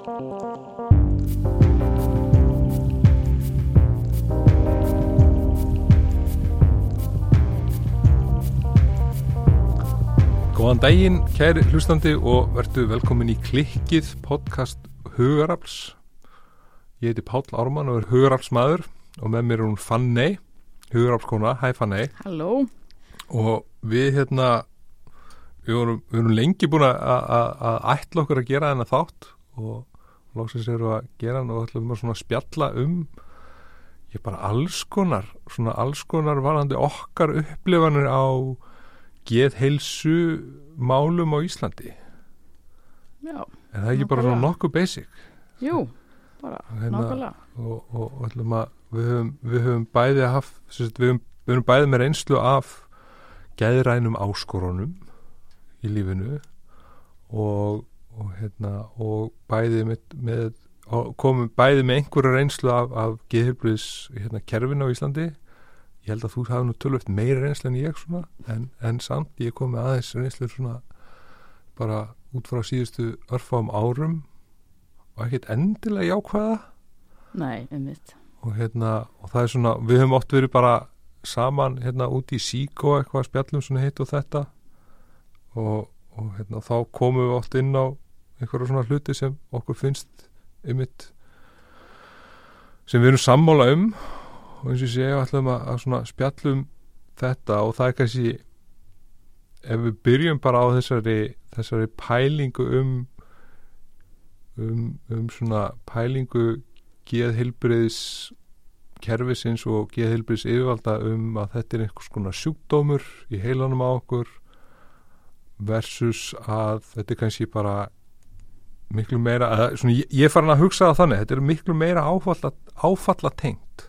Góðan daginn, kæri hlustandi og verðu velkomin í klikkið podcast Hugarafls. Ég heiti Páll Ármann og er Hugaraflsmaður og með mér er hún Fanney, Hugaraflskona. Hæ Fanney. Halló. Og við hérna, við vorum, við vorum lengi búin að ætla okkur að gera þennan þátt og lóksins eru að gera og ætlum að svona spjalla um ég bara alls konar, svona alls konar varandi okkar upplifanir á geðheilsu málum á Íslandi. Já, En það er ekki bara svona nokkuð basic jú, bara Hérna- nákvæmlega. og, og, og ætlum að við höfum, við höfum bæði sérst, við, höfum, við höfum bæði með reynslu af geðrænum áskorunum í lífinu og, og hérna og bæði með, með og komum bæði með einhverja reynslu af, af geðheilbriðs hérna, kerfinu á Íslandi. Ég held að þú hafi nú tölvöft meira reynslu en ég svona en, en samt ég kom með aðeins reynslu svona bara út frá síðustu örfáum árum og ekkert endilega jákvæða. Nei, einmitt. og hérna og það er svona, við höfum oft verið bara saman hérna út í síkó eitthvað spjallum svona hitt og þetta. Og, og hérna þá komum við oft inn á einhverja svona hluti sem okkur finnst ymitt sem við erum sammála um. Og eins og ég segja ætlum að, að svona spjallum þetta og það er kannski ef við byrjum bara á þessari þessari pælingu um um, um svona pælingu geðhilbriðs kerfisins og geðhilbriðs yfirvalda um að þetta er einhvers konar sjúkdómur í heilanum á okkur versus að þetta er kannski bara miklu meira, svona, ég, ég farin að hugsa það þannig, þetta er miklu meira áfalla, áfalla tengt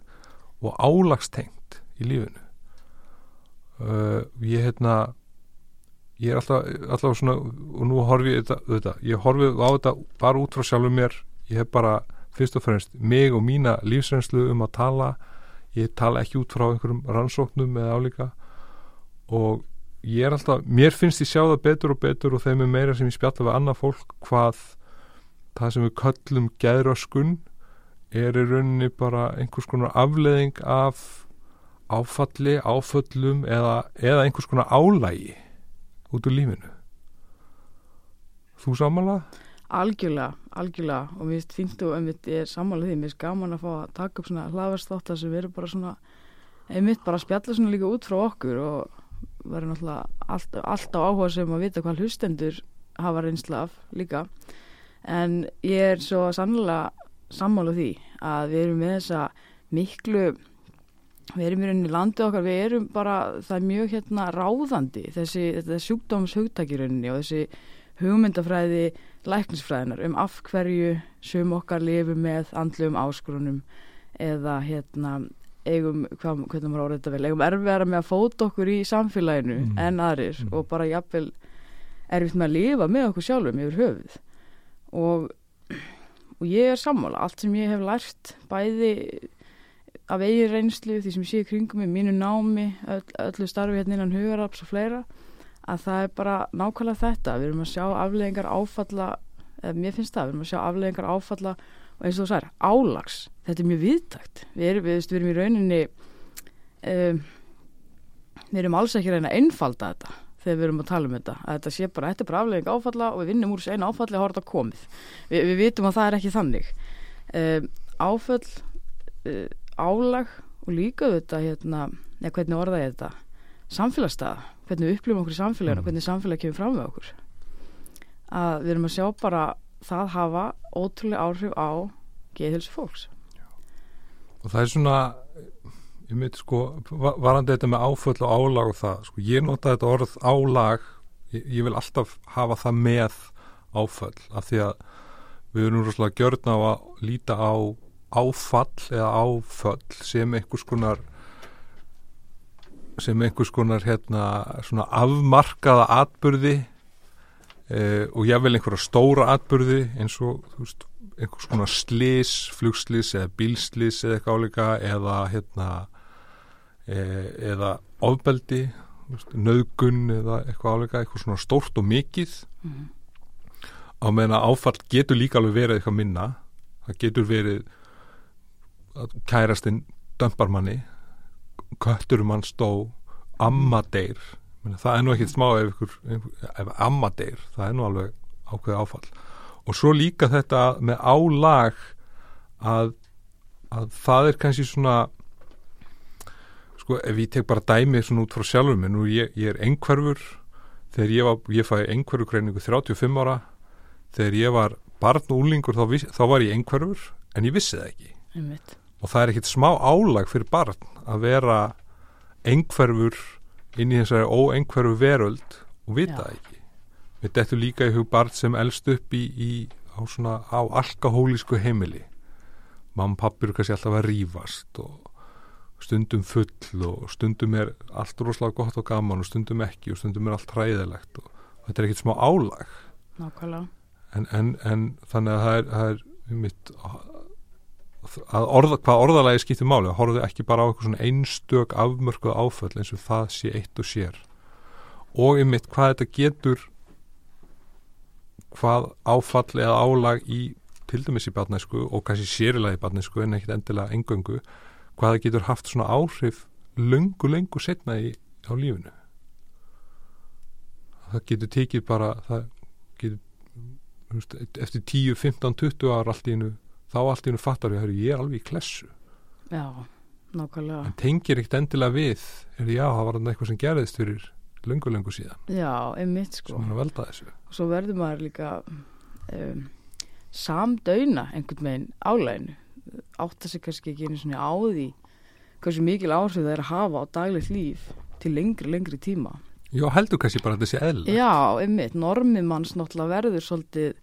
og álagstengt í lífinu. Uh, ég hérna ég er alltaf, alltaf svona og nú horfi ég þetta, ég horfi á þetta bara út frá sjálfum mér. Ég hef bara fyrst og fremst mig og mína lífsreynslu um að tala. Ég tala ekki út frá einhverjum rannsóknum eða álíka. Og ég er alltaf, mér finnst ég sjá það betur og betur og þeim er meira sem ég spjalla við annað fólk hvað það sem við köllum geðröskun er í rauninni bara einhvers konar afleðing af áfalli, áföllum eða, eða einhvers konar álægi út úr lífinu. Þú samanlega? Algjörlega, algjörlega. Og mér finnst fínt og einmitt ég er sammála því, mér finnst gaman að fá að taka upp svona hlaðvarsþáttar sem verður bara svona einmitt bara að spjalla svona líka út frá okkur og verður náttúrulega allt, alltaf áhuga sem að vita hvað hlustendur hafa reynsla af líka en ég er svo sannlega sammála því að við erum með þessa miklu við erum í rauninni landið okkar, við erum bara það er mjög hérna ráðandi þessi, þetta sjúkdómshugtakirunni og þessi hugmyndafræði læknisfræðinar um af hverju sum okkar lifi með andlum áskorunum eða hérna eigum, hvað, hvernig maður orðið þetta vel eigum erfiðara með að fóta okkur í samfélaginu Mm. en aðrir Mm. og bara jafnvel erfitt með að lifa með okkur sjálfum yfir höfuð og, og ég er sammála. Allt sem ég hef lært bæði af eigin reynslu því sem ég sé kringum í mínu námi öll, öllu starfi hérna innan hugaraps og fleira að það er bara nákvæmlega þetta. Við erum að sjá afleðingar áfalla eða mér finnst það, við erum að sjá afleðingar áfalla og eins og þú sagðir, álags. Þetta er mjög viðtakt við erum, við, við erum í rauninni um, við erum alls ekki reyna að einfalda þetta þegar við erum að tala um þetta að þetta sé bara, þetta er bara afleðing áfalla og við vinnum úr þessu einu áfalli og hafa þetta komið. Vi, við vitum að það er ekki þannig. Um, áföll uh, álag og líka þetta hérna, ja, hvernig orða ég þetta? Samfélagsstaða, hvernig við upplifum okkur í samfélaginu Mm. og hvernig samfélag kemur fram með okkur. Að við erum að sjá bara það hafa ótrúlega áhrif á geðhilsu fólks. Og það er svona ég myndi sko, va- varandi þetta með áföll og álag og það, sko, ég nota þetta orð álag, ég, ég vil alltaf hafa það með áföll af því að við erum rosalega gjörna á að líta á áfall eða áföll sem einhvers konar sem einhvers konar hérna svona afmarkaða atburði eh, og jável einhverja stóra atburði eins og þú veist, einhvers konar slís, flugslís eða bílslís eða eitthvað álíka eða hérna eða ofbeldi nauðgun eða eitthvað álíka, eitthvað svona stórt og mikið. Mm. á meðan áfall getur líka alveg verið eitthvað minna. Það getur verið að kærastinn dömpar manni kötturum mann stó amma deyr. Meni, það er nú ekkit smá ef, ef amma deyr, það er nú alveg ákveð áfall. Og svo líka þetta með álag að, að það er kannski svona sko ef ég tek bara dæmi svona út frá sjálfur minn og ég, ég er einhverfur þegar ég var, ég fæði einhverfu greiningu 35 ára þegar ég var barn og úlingur þá, þá var ég einhverfur en ég vissi það ekki einmitt. og það er ekkit smá álag fyrir barn að vera einhverfur inn í þessari óeinhverfu veröld og vita Já. það ekki við dettu líka í hug barn sem elst upp í, í á svona á alkahólísku heimili mamma og pappi eru kannski alltaf að rífast og stundum full og stundum er allt rosalega gott og gaman og stundum ekki og stundum er allt hræðilegt og þetta er ekkit smá álag. Nákvæmlega. En, en, en þannig að það er, það er mitt að orða, hvað orðalagi skiptir máli horfðu ekki bara á eitthvað svona einstök afmörkuð áföll eins og það sé eitt og sér. Og einmitt hvað þetta getur hvað áfall eða álag í til dæmis í barnesku og kannski sérilega í barnesku en ekkit endilega engöngu hvað það getur haft svona áhrif löngu, löngu setna í, á lífinu. Það getur tekið bara það getur veist, eftir 10, 15, 20 ára allt í einu, þá allt í einu fattar við ég er alveg í klessu. Já, nákvæmlega. En tengir ekkert endilega við er já, það var þarna eitthvað sem gerðist fyrir löngu, löngu síðan. Já, einmitt sko. Og svo verður maður líka um, samdöina einhvern veginn álæginu átta sig kannski ekki einu svona á því hversu mikil áhrif það er að hafa á daglegt líf til lengri, lengri tíma. Já, heldur kannski bara að þetta sé eðla já, einmitt, normi manns náttúrulega verður svolítið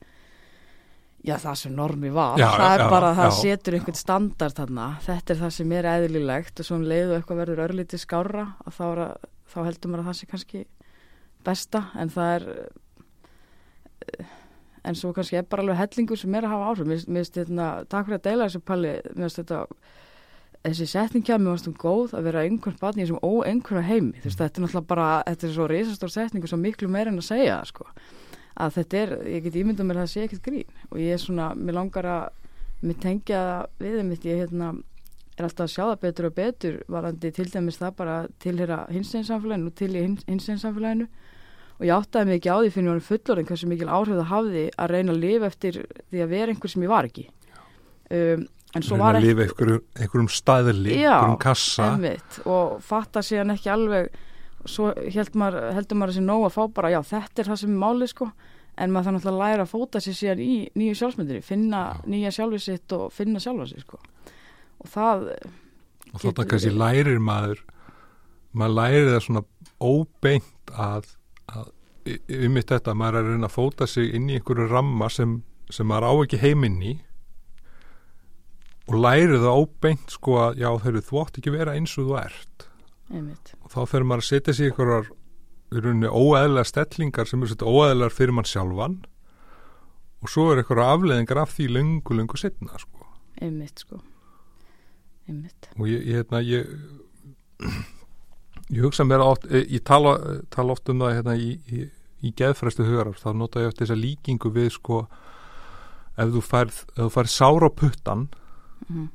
já, það sem normi var. Já, það er já, bara, það já. setur einhvern standard þarna, þetta er það sem er eðlilegt og svo um leiðu eitthvað verður örlítið skárra og þá, að, þá heldur maður að það sé kannski besta. En það er eh, en svo kannski er bara alveg hellingur sem er að hafa áhrif. Mér finnst þetta, takk fyrir að deila þessu palli. Mér finnst þetta þessi setningja, mér finnst hún góð að vera einhvern barn í þessum óeinhverja heimi. Þú veist, þetta er náttúrulega bara, þetta er svo risastór setning og svo miklu meira en að segja það, sko. Að þetta er, ég get ímyndað mér að það sé ekkert grín. Og ég er svona, mér langar að mér tengja það við mitt. Ég hérna, er alltaf að sjá það betur og betur varandi til dæmis það bara tilhera hinsteinsamfélaginu og ég áttaði mig ekki á því fyrir hann fullorinn hversu mikil áhrif það hafði að reyna að lifa eftir því að vera einhver sem ég var ekki. Um, en svo Reyna var að ekki lifa einhverjum, einhverjum staðli Já, einhverjum kassa. einmitt, og fatta síðan ekki alveg svo held maður, heldur maður þessi nóg að fá bara já þetta er það sem er málið sko. En maður þannig að læra að fóta sér síðan í nýju sjálfsmyndinni, finna Já. nýja sjálfið sitt og finna sjálfa sig sko. Og það og þarna getur kannski lærir maður maður lærir það svona óbeint að, að um mitt þetta, maður er að reyna að fóta sig inn í einhverju ramma sem, sem maður á ekki heiminn í og lærir það óbeint sko að já þeir þú átt ekki vera eins og þú ert. Einmitt, og þá fer maður að setja sig einhverjar óæðilega stellingar sem eru setja óæðilegar fyrir mann sjálfan og svo er einhverja afleðingar af því löngu, löngu setna sko. Einmitt sko. Einmitt, og ég, ég, hérna, ég ég hugsa mér oft eh, ég tala, tala oft um það hérna, í, í, í geðfræstu hugarar þá nota ég oft þessa líkingu við sko ef þú færð, ef þú færð sára puttan mm,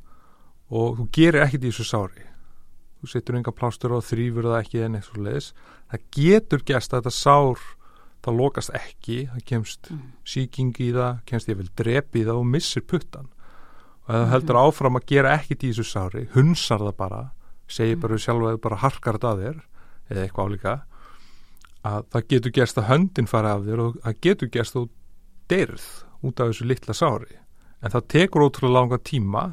og þú gerir ekkit í þessu sári þú setur enga plástur á þrýfur það ekki en eitthvað leðis það getur gerst að þetta sár það lokast ekki, það kemst mm, sýking í það, kemst ég vel drepi í það og missir puttan og ef það Mhm. heldur áfram að gera ekkit í þessu sári hunsar það bara segir bara sjálf að það bara harkar þetta að þér eða eitthvað álíka að það getur gerst að höndin fara af þér og það getur gerst að þú deyrð út af þessu litla sári. En það tekur ótrúlega langa tíma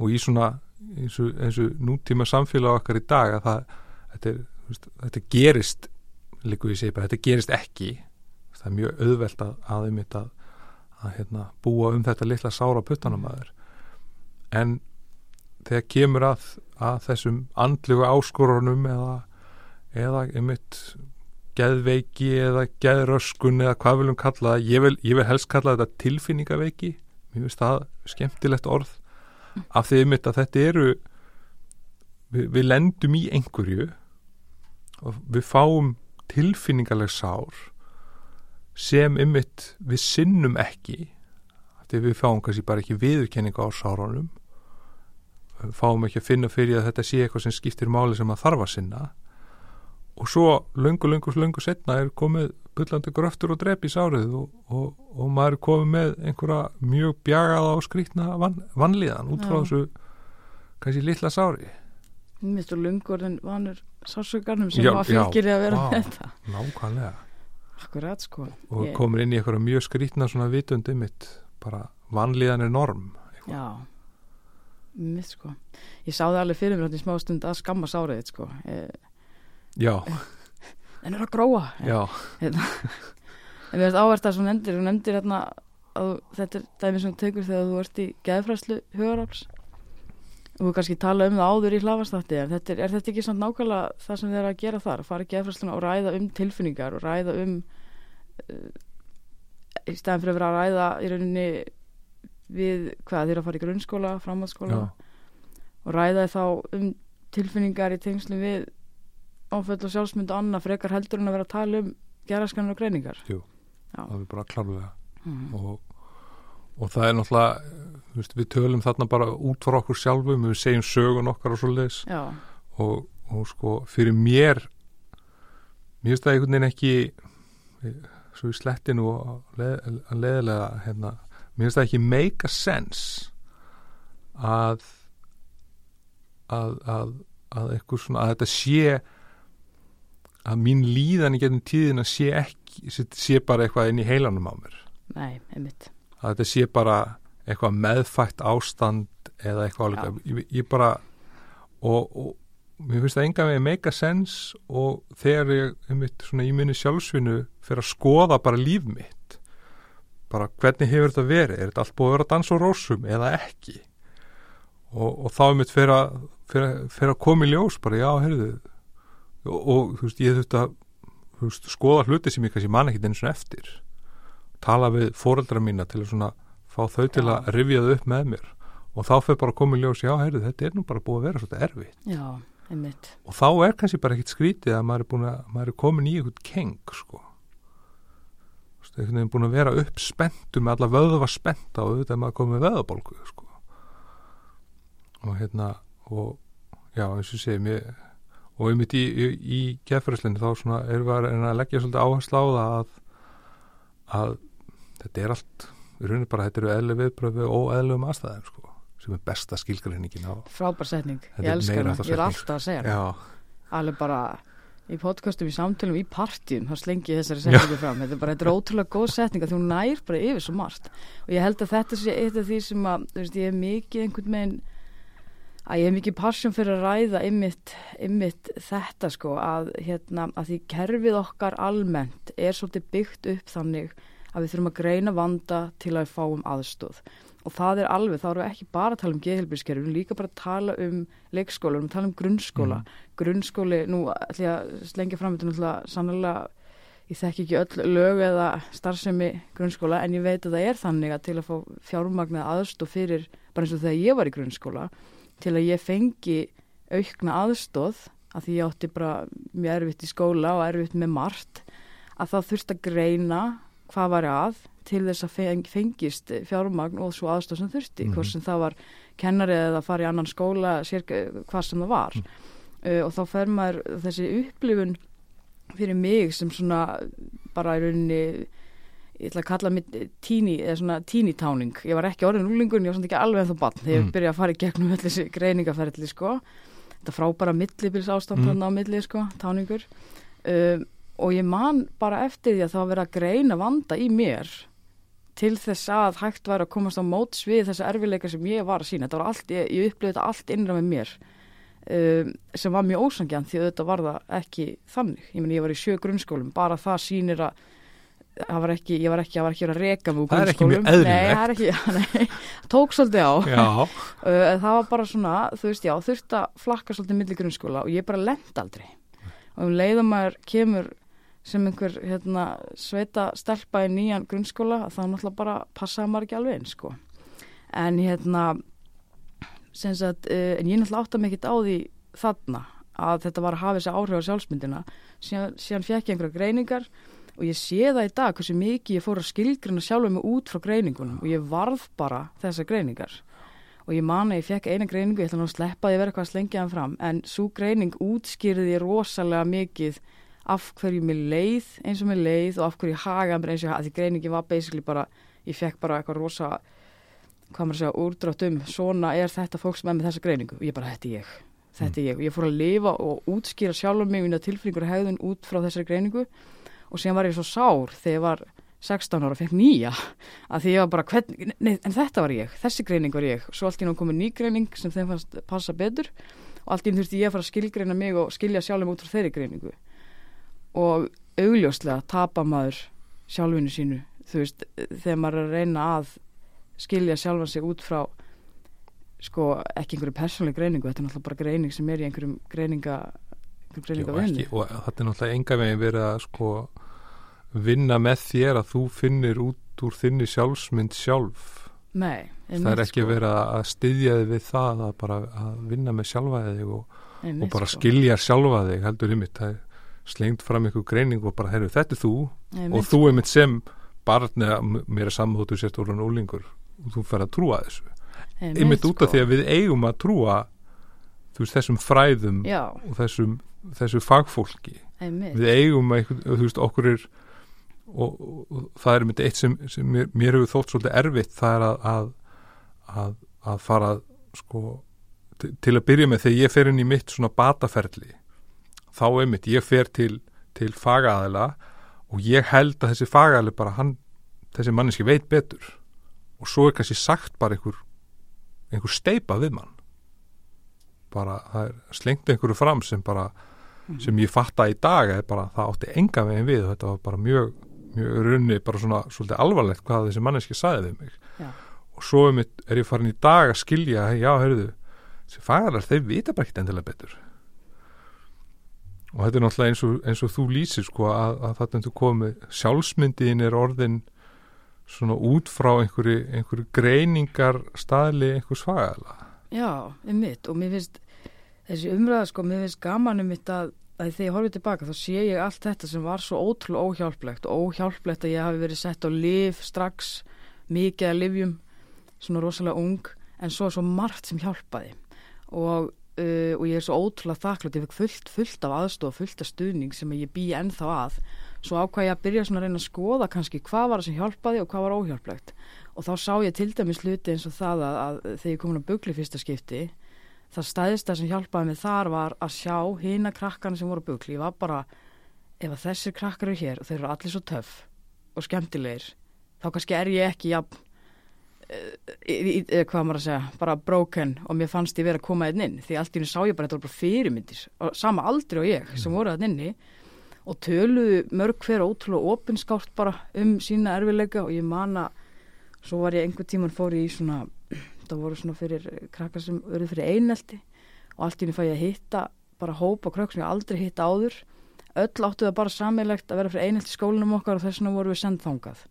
og í svona eins og, eins og nútíma samfélag okkar í dag að það þetta, þú þetta gerist líku ég segi bara, þetta gerist ekki. Það er mjög auðvelt að aðeimitt að, að hérna, búa um þetta litla sára puttanum að þér. En þegar kemur að, að þessum andlugu áskorunum eða, eða einmitt geðveiki eða geðröskun eða hvað viljum kalla það. Ég vil, ég vil helst kalla þetta tilfinningaveiki. Mér finnst það skemmtilegt orð. Af því einmitt að þetta eru við, við lendum í einhverju og við fáum tilfinningaleg sár sem ymmit við sinnum ekki því við fáum kannski bara ekki viðurkenninga á sárunum fáum ekki að finna fyrir að þetta sé eitthvað sem skiptir máli sem að þarf að sinna. Og svo lungu, lungu, lungu setna er komið byllandi gröftur og drepp í sárið og, og, og maður er komið með einhverja mjög bjagaða og skrítna van, vanlíðan út frá Já. þessu kannski litla sári. Mér finnst þú lungurinn vanur sásugarnum sem Já, að fylgir því að vera já, með þetta. nákvæmlega. Akkurat sko. og Ég- komur inn í einhverja mjög skrítna svona vitundi mitt bara vanlíðan er norm Já, mitt sko. Ég sá það alveg fyrir mér í smá stund að skamma sárið sko. Ég, já, en er að gróa. já, En við erum áverst að svo nefndir, þú nefndir hérna að þetta er dæmi sem þú tekur þegar þú ert í geðfræslu hugaráls og þú kannski tala um það áður í þetta er, er þetta ekki samt nákvæmlega það sem þið er að gera þar, að fara í geðfræsluna og ræða um tilfinningar og ræða um uh, í staðan fyrir að vera að ræða í rauninni við hvað er að fara í grunnskóla, framhaldsskóla og ræða þá um tilfinningar í tengslum við áföll og sjálfsmynd og annað frekar heldur en að vera að tala um geraskanur og greiningar Jú. Já. það er bara klárlega mm. og, og það er náttúrulega veist, við tölum þarna bara út frá okkur sjálfum við segjum sögun okkar og svo leis Já, og, og sko fyrir mér mér finnst það einhvern veginn ekki svo í slettinu og leð, að leðilega hérna, mér finnst það ekki make a sense að að, að, að eitthvað svona að þetta sé að mín líðan í getum tíðina sé ekki sé, bara eitthvað inn í heilanum á mér. Nei, einmitt. Að þetta sé bara eitthvað meðfætt ástand eða eitthvað álíka. Ég, ég bara og, og mér finnst það enga með make a sense og þegar ég einmitt svona í minni sjálfsvinu fyrir að skoða bara líf mitt bara hvernig hefur þetta verið? Er þetta allt búið að vera að dansa á rósum eða ekki? Og, og þá fyrir að, fyrir, að- fyrir að koma í ljós bara já, heyrðu og, og þú veist, ég þurfti að veist, skoða hluti sem ég kannski man ekki eins og eftir. Tala við fóreldra mína til að svona fá þau til að rifja þau upp með mér. Og þá fyrir bara að koma í ljós, já, heyrðu, þetta er nú bara búið að vera svolítið erfitt. Já, einmitt. Og þá er kannski bara ekkit skrítið að maður er, að, maður er komin í eitthvað keng sko einhvern veginn búin að vera upp spenntu með alla vöðva spennta og auðvitað er maður komið með vöðabólgu sko. Og hérna og já, eins og segi mér og einmitt í, í, í geðfærislinu þá svona erum við að leggja svolítið áherslu á það að, að þetta er allt við raunir bara, þetta eru eðli viðbröð við óeðlum aðstæðum sko sem er besta skilgreiningin á Frábær setning, Þetta ég er elska meira hana, háttar ég er alltaf að segja Já, Alveg bara í podcastum, í samtölum, í partjum þá slengi ég þessari setningu fram. Þetta er bara, þetta er ótrúlega góð setning að þú nær bara yfir svo margt. Og ég held að þetta sé eitt af því sem að, veist, ég hef mikið einhvern veginn að ég hef mikið passion fyrir að ræða ymmit, ymmit þetta sko að hérna að því kerfið okkar almennt er svolítið byggt upp þannig að við þurfum að greina vanda til að fáum aðstóð og það er alveg, þá erum við ekki bara að tala um geðhelbilskerfi, við erum líka bara að tala um leikskóla, við erum að tala um grunnskóla. Grunnskóli, nú ætlum ég að slengja fram þetta náttúrulega sannlega ég þekki ekki öll lög eða starfsemi grunnskóla en ég veit að það er þannig að til að fá fjármagnað aðstóð fyrir, bara eins og þegar ég var í grunnskóla til að ég fengi aukna aðstóð að því ég átti bara mjög erfitt í skóla og erfitt með margt að það þurft að greina hvað var að til þess að feng, fengist fjármagn og svo aðstóð sem þurfti, Mhm. hvort sem það var kennari eða fara í annan skóla sér hvað sem það var uh, og þá fer maður þessi upplifun fyrir mig sem svona bara í rauninni ég ætla að kalla mig tíni eða svona tínitáning, ég var ekki orðin úlingun ég var svona ekki alveg ennþá bann þegar Mm. ég byrjaði að fara í gegnum öll þessi greiningaferðli sko þetta frábæra millibils ástand Mm. mm. á milli sko, táningur um, og ég man bara eftir því að það var verið að greina vanda í mér til þess að hægt var að komast á móts við þessa erfileika sem ég var að sína þetta var allt, ég, ég upplifði þetta allt innra með mér um, sem var mjög ósangjan því þetta var það ekki þannig. Ég meni ég var í sjö grunnskólum bara það sýnir að það var ekki, ég var ekki, var ekki að Það er ekki mjög grunnskólum. það er ekki, nei, tók svolítið á. Uh, það var bara svona, þú veist, já, þurft að flakka svolítið milli grunnskóla og ég bara lend aldrei. Og um leiðum maður kemur sem einhver hérna, sveita stelpa í nýjan grunnskóla, þá náttúrulega bara passaði maður ekki alveg eins, sko. En hérna, sagt, uh, en ég náttúrulega átta mig ekkert á því þarna að þetta var að hafa þessi áhrif á sjálfsmyndina. Síðan, síðan fekk ég einhverja greiningar og ég sé það í dag hversu mikið ég fór að skilgrina sjálfur mig út frá greiningunum og ég varð bara þessar greiningar og ég man að ég fekk eina greiningu, ég ætla nú að sleppa að ég verði eitthvað að slengja hann fram en svo greining útskýrði ég rosalega mikið af hverju mér leið eins og mér leið og af hverju ég hagaði mér eins og ég hagaði því greiningin var basically bara, ég fekk bara eitthvað rosa hvað maður segja, úrdrátt um svona er þetta fólk sem er með þessa greiningu? Og ég bara, þetta er ég, þetta er ég. Og ég fór að lifa og útskýra sjálfur mig minna tilfringur og hegðun út frá þessari greiningu. Og síðan var ég svo sár þegar ég var 16 ára og fekk nýja. Að því ég var bara, hvern, nei, en þetta var ég. Þessi greining var ég, svo allt í náttúrulega komið ný greining sem þeim fannst passa betur. Og allt í náttúrulega þurfti ég að fara að skilgreina mig og skilja sjálfum út frá þeirri greiningu og augljóslega tapa maður sjálfinu sínu þú veist, þegar maður er að reyna að skilja sjálfan sig út frá sko, ekki einhverju persónlega greiningu, þetta er náttúrulega bara greining sem er í einhverjum greininga einhverjum greininga vinni og þetta er náttúrulega enga veginn verið að sko vinna með þér að þú finnir út úr þinni sjálfsmynd sjálf Nei, það er ekki sko. verið að styðja þig við það að bara að vinna með sjálfa þig og, og bara sko. skilja sjálfa þig heldur ymitt, það er slengt fram einhver greining og bara, herru, þetta er þú Einmitt. og þú er mitt sem barn eða mér er samþóttu sért úr hann ólingur og þú fer að trúa þessu ymitt út af sko. því að við eigum að trúa veist, þessum fræðum Já. og þessum, þessu fagfólki Einmitt. við eigum að, þú veist, okkur er og, og, og það er myndið eitt sem, sem mér, mér hefur þótt svolítið erfitt það er að að, að, að fara sko til, til að byrja með þegar ég fer inn í mitt svona bataferli þá er mitt, ég fer til, til fagaðila og ég held að þessi fagaðili bara hann, þessi manneski veit betur. Og svo er kannski sagt bara einhver einhver steipa við mann. Bara það er slengt einhverju fram sem bara sem ég fatta í dag eða bara það átti enga veginn við. Og þetta var bara mjög mjög runni bara svona svolítið alvarlegt hvað þessi manneski sagði við mig. Já. og svo er, ég farin í dag að skilja já, heyrðu, þessi fagarar þeir vita bara ekkert endilega betur og þetta er náttúrulega eins og, eins og þú lýsir sko að, að þetta þú komið. Sjálfsmyndiðin er orðin svona út frá einhverju, einhverju greiningar staðli einhvers fagala Já, um mitt og mér finnst þessi umræða sko, mér finnst gaman um mitt að að þegar ég horfið tilbaka þá sé ég allt þetta sem var svo ótrúlega óhjálplegt. Óhjálplegt að ég hafi verið sett á liv strax, mikið að livjum, svona rosalega ung en svo svo margt sem hjálpaði. Og, uh, og ég er svo ótrúlega þakklátt, ég fekk fullt, fullt af aðstof fullt af stuðning sem ég bý ennþá að. Svo ákvæði ég að byrja svona að reyna að skoða kannski hvað var það sem hjálpaði og hvað var óhjálplegt. Og þá sá ég til dæmis hluti eins og það að, að þegar ég komin á bugli fyrsta skipti það stæðista sem hjálpaði mig þar var að sjá hýna krakkana sem voru bukli ég var bara, ef að þessir krakkar eru hér og þeir eru allir svo töff og skemmtilegir, þá kannski er ég ekki jafn hvað maður að segja, bara broken og mér fannst ég verið að koma einn inn því allt í henni sá ég bara, þetta voru bara fyrirmyndir og sama aldrei og ég sem voru að inni og töluðu mörg hver ótrúlega opinskátt bara um sína erfilega og ég man að svo var ég einhver tíman fór í svona þetta voru svona fyrir krakkar sem eru fyrir einelti og allt í henni fæ ég að hitta bara hópa krakk sem ég aldrei hitta áður. Öll áttu það bara sammeilegt að vera fyrir einelti skólinum okkar og þess vegna voru við sendþangað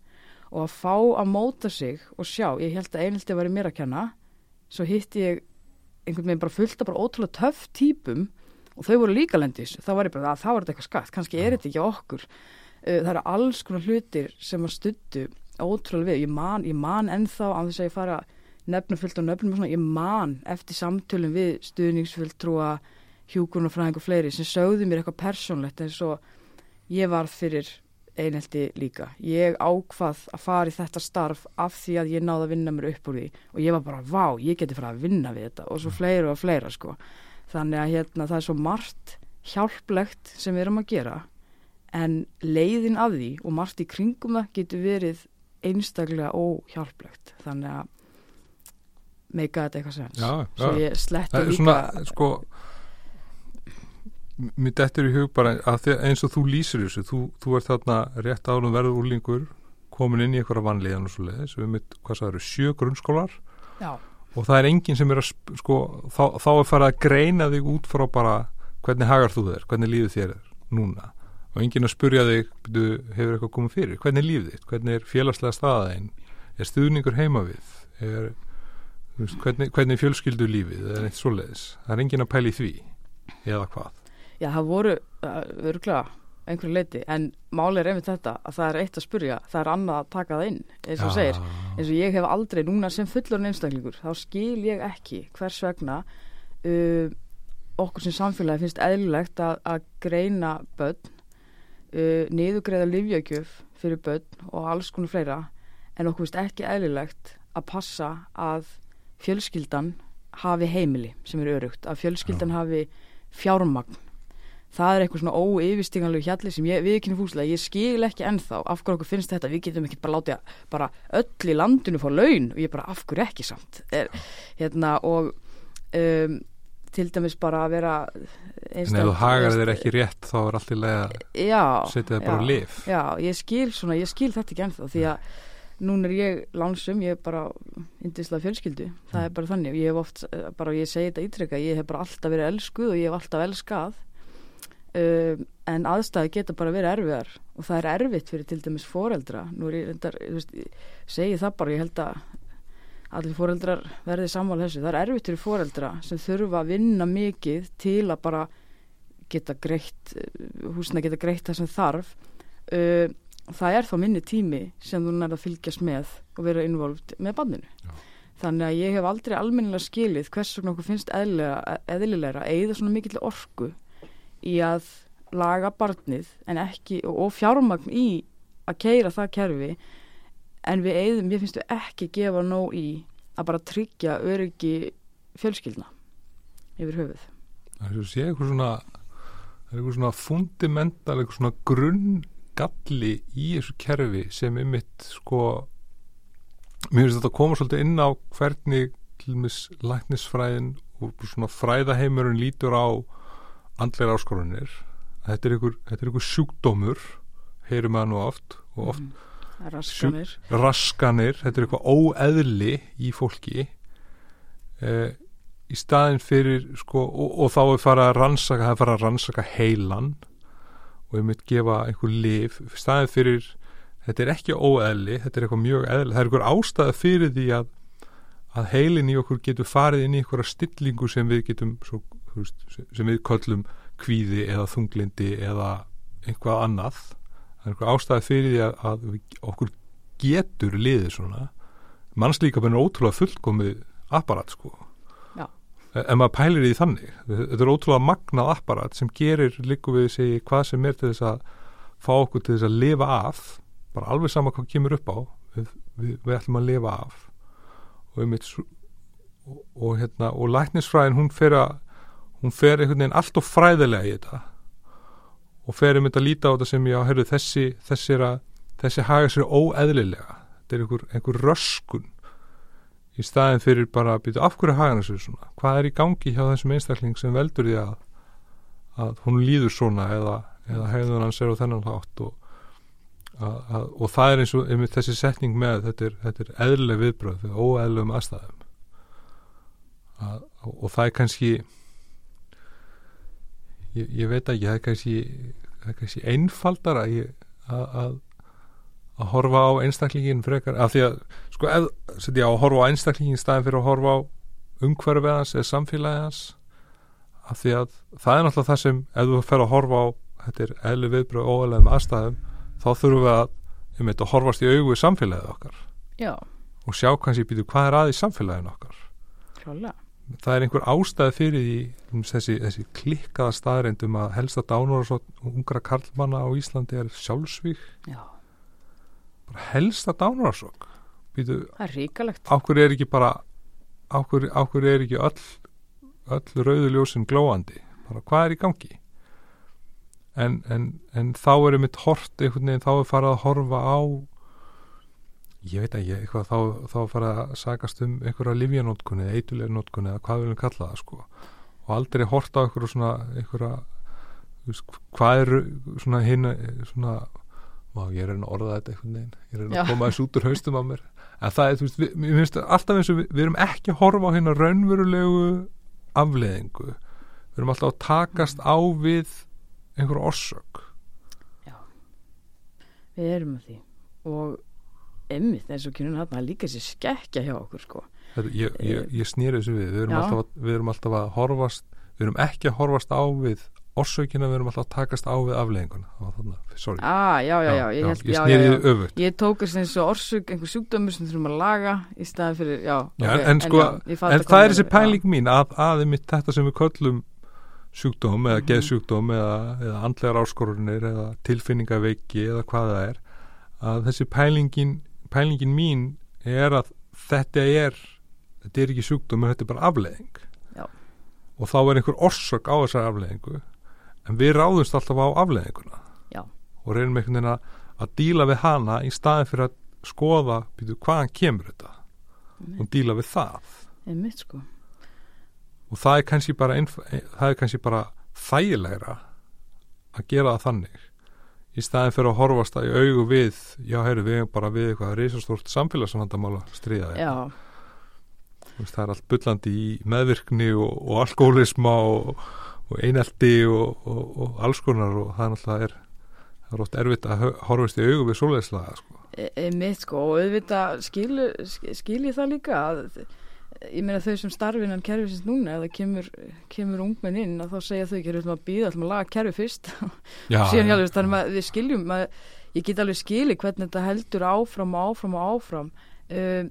og að fá að móta sig og sjá, ég held að einelti að vera mér að kenna. Svo hitti ég einhvern veginn bara fullt af bara ótrúlega töff típum og þau voru líka lendis þá var ég bara að það var eitthvað skatt. Kannski er þetta ekki okkur. Það eru alls konar hlutir sem að stuttu ótrúlega við, ég man, ég man ennþá að þess að ég fara nefnum fullt á nöfnum og svona, ég man eftir samtölum við stuðningsfulltrúa hjúkurinn og fræðing og fleiri sem sögðu mér eitthvað persónlegt eins og ég var fyrir einhelti líka. Ég ákvað að fara í þetta starf af því að ég náði að vinna mér upp úr því og ég var bara, vá, ég geti fara að vinna við þetta og svo fleira og fleira sko. Þannig að hérna það er svo margt hjálplegt sem við erum að gera en leiðin af því og margt í kringum það getur verið einstaklega óhjálplegt. Þannig að meika þetta eitthvað sens já, svo ég sletti líka svona, sko mér dettur í hug bara eins og þú lýsir þessu þú, þú ert þarna rétt ánum verður úrlingur komin inn í eitthvað vanlíðan og svo leiðis við mitt, hvað það eru, sjö grunnskólar? Já. og það er enginn sem er að sko, þá, þá er farið að greina þig út frá bara hvernig hagar þú þér hvernig líður þér er núna. Og enginn að spurja þig, byrju, hefur eitthvað komið fyrir? Hvernig líður þitt, hvernig er félagslega staðaðinn er stuðningur heima við? Er veist, hvernig, hvernig fjölskyldu lífið? Eða eitt svoleiðis, það er engin að pæli því eða hvað Já, það voru örgla einhverju leiti, en máli er einmitt þetta að það er eitt að spurja, það er annað að taka það inn, eins og þú segir. Eins og ég hef aldrei, núna sem fullorinn einstaklingur þá skil ég ekki hvers vegna uh, okkur sem samfélagi finnst eðlilegt að, að greina börn uh, niðugreiða livjögjöf fyrir börn og alls konar fleira en okkur finnst ekki eðlilegt að passa að fjölskyldan hafi heimili sem er örugt, að fjölskyldan hafi fjármagn það er eitthvað svona óyfirstinganlegu hjalli sem ég, við ekki fúslega, ég skil ekki ennþá af hverju okkur finnst þetta, við getum ekki bara látið bara öll í landinu fá laun. Og ég bara af hverju ekki samt? Er, hérna og um, til dæmis bara að vera En ef þú hagar þér ekki rétt þá er allt í leið að setja það bara lif Já, ég skil svona, ég skil þetta ekki ennþá því að núna er ég lansum, ég er bara indislega fjölskyldu, það mm. er bara þannig. Ég hef oft, bara ég segi þetta ítrekka ég hef bara alltaf verið elskuð og ég hef alltaf elskað um, en aðstæði geta bara verið erfiðar og það er erfitt fyrir til dæmis foreldra. Nú er ég, reyndar, segi það bara, ég held að allir foreldrar verði sammála þessu, það er erfitt fyrir foreldra sem þurfa að vinna mikið til að bara geta greitt húsina geta greitt það sem þarf. Um, það er þá minni tími sem þú nærða að fylgjast með og vera involvd með banninu. Þannig að ég hef aldrei almennilega skilið hvers vegna okkur finnst eðlilegra að eigða svona mikill orku í að laga barnið ekki og, og fjármagn í að keira það kerfi en við eigðum, ég finnst við ekki gefa nóg í að bara tryggja öryggi fjölskyldna yfir höfuð. Það er eitthvað svona, eitthvað svona fundamental, eitthvað svona grunn galli í þessu kerfi sem er mitt sko mér finnst þetta að koma svolítið inn á hvernig læknisfræðin og svona fræðaheimurinn lítur á andleira áskorunir þetta er einhver, þetta er einhver sjúkdómur heyrum við það nú oft og oft. Mm, raskanir. Raskanir þetta er eitthvað óeðli í fólki. Eh, í staðin fyrir sko og, og þá er farað að rannsaka það er farað að rannsaka heilan og ég mitt gefa einhver lif staðið fyrir, þetta er ekki óeðli þetta er eitthvað mjög eðli, það er einhver ástæða fyrir því að, að heilin í okkur getur farið inn í einhverja stillingu sem við getum svo, veist, sem við köllum kvíði eða þunglindi eða einhvað annað. Það er einhver ástæða fyrir því að, okkur getur liðið svona. Mannslíkapin er ótrúlega fullkomið apparat sko. En maður pælir í þannig þetta er ótrúlega magnað apparat sem gerir líku við sig hvað sem er til þess að fá okkur til þess að lifa af bara alveg sama hvað kemur upp á við, við, við ætlum að lifa af. Og, og, og hérna og læknisfræðin hún fer að hún fer einhvern veginn allt og fræðilega í þetta. Og fer einmitt að líta á þetta sem ég á herru þessi þessi, þessi haga sér óeðlilega. Þetta er einhver, einhver röskun. Í staðin fyrir bara að byrja af hverju hagan þessu svona, hvað er í gangi hjá þessum einstakling sem veldur því að, að hún líður svona eða, eða hefðun hans er á þennan hátt og, að, að, og það er eins og einmitt þessi setning með þetta er, þetta er eðlileg viðbröð fyrir óeðlum aðstæðum. Og það er kannski ég, ég veit ekki það er kannski, það er kannski einfaldara að að horfa á einstaklingin frekar, af því að sko, ef, setja á að horfa á einstaklingin staðin fyrir að horfa á umhverfið hans eða samfélagið hans af því að það er náttúrulega það sem ef þú fer að horfa á, þetta er eðli viðbröð og óæðlega með aðstæðum, þá þurfum við að um þetta að horfast í augu í samfélagið okkar Já. og sjá kannski býtu hvað er að í samfélaginu okkar Klálega. Það er einhver ástæð fyrir því um þessi, þessi klikkaða staðreindum að helsta dánur og ungra karlmanna á Íslandi er sjálfsvík Já. Helsta dánarsokk það er ríkalegt áhver er ekki bara áhver, áhver er ekki öll öll rauðuljósin glóandi? Bara hvað er í gangi? En, en, en þá er einmitt hort einhvern veginn þá er farað að horfa á ég veit ekki eitthvað þá, þá farað að sagast um einhverja livjanótkunni eða eitulegnótkunni eða hvað viljum kalla það sko. Og aldrei hort á einhverja svona einhverja hvað er svona hinn svona Má, ég er að orða þetta einhvern veginn. Ég er að koma þessu út úr haustum á mér. En það er, þú veist, við, við finnst alltaf eins og við, við erum ekki að horfa á hérna raunverulegu afleðingu við erum alltaf að takast á við einhverju orsök. Já. Við erum að því. Og emmitt eins og kynun hann líka sér skekkja hjá okkur sko. Ég, ég, ég snýri þessu við. Við erum, að, við erum alltaf að horfast við erum ekki að horfast á við orsökina við erum alltaf að takast á við afleðinguna þarna, sorry. Ah, já, já, já, ég, held, ég já, snýði já, já. öfut ég tókast eins og orsök einhver sjúkdömur sem þurfum að laga í staðin fyrir, já, Já, ok, en sko, ég en hvað það er þessi pæling mín að, að mitt þetta sem við köllum sjúkdóm eða Mhm. geðsjúkdóm eða, eða andlegar áskorunir eða tilfinningaveiki eða hvað það er að þessi pælingin pælingin mín er að þetta er þetta er ekki sjúkdóm en þetta er bara afleðing Já. og þá er einhver orsök á þessar afleðingu en við ráðumst alltaf á afleðinguna Já. og reynum einhvern veginn að, að díla við hana í staðin fyrir að skoða býtu, hvaðan kemur þetta? Og díla við það. Einmitt sko. Og það er kannski bara, það er kannski bara þægilegra að gera það þannig í staðin fyrir að horfast það í augu við já, heyrðu, við erum bara við eitthvað risastórt samfélagsvandamála stríða já, Þú veist, það er allt bullandi í meðvirkni og, og alkoholisma og, og einelti og, og, og alls konar og það náttúrulega er, það er oft erfitt að horfast í augu við svoleiðslaga sko. e- einmitt sko og auðvitað skil, skil ég það líka að ég meina þau sem starfinan kerfisins núna ef það kemur, kemur ungmenn inn þá segja þau ekki, að býða, að laga kerfi fyrst. Já, síðan já, hjálfist þannig að við skiljum að ég get alveg skili hvernig þetta heldur áfram og áfram og áfram. Um,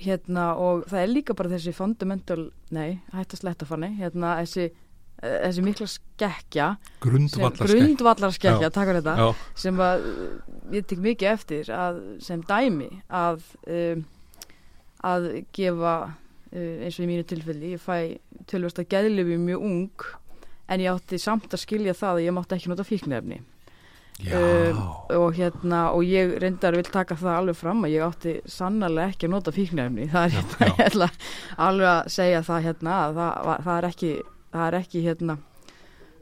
hérna og það er líka bara þessi fundamental, nei, hætt að sletta fanni hérna þessi, eh, þessi mikla skekkja grundvallar skekk grundvallar skekkja, Já. takk fyrir þetta já, sem að uh, ég tek mikið eftir að, sem dæmi að um, að gefa uh, eins og í mínu tilfelli ég fæ tölvast að geðlifi mjög ung en ég átti samt að skilja það að ég mátti ekki nota fíknefni já, um, og hérna og ég reyndar vil taka það alveg fram að ég átti sannarlega ekki að nota fíknefni það er Já, hérna, já. ég ætla alveg að segja það hérna að það, var- það er ekki það er ekki hérna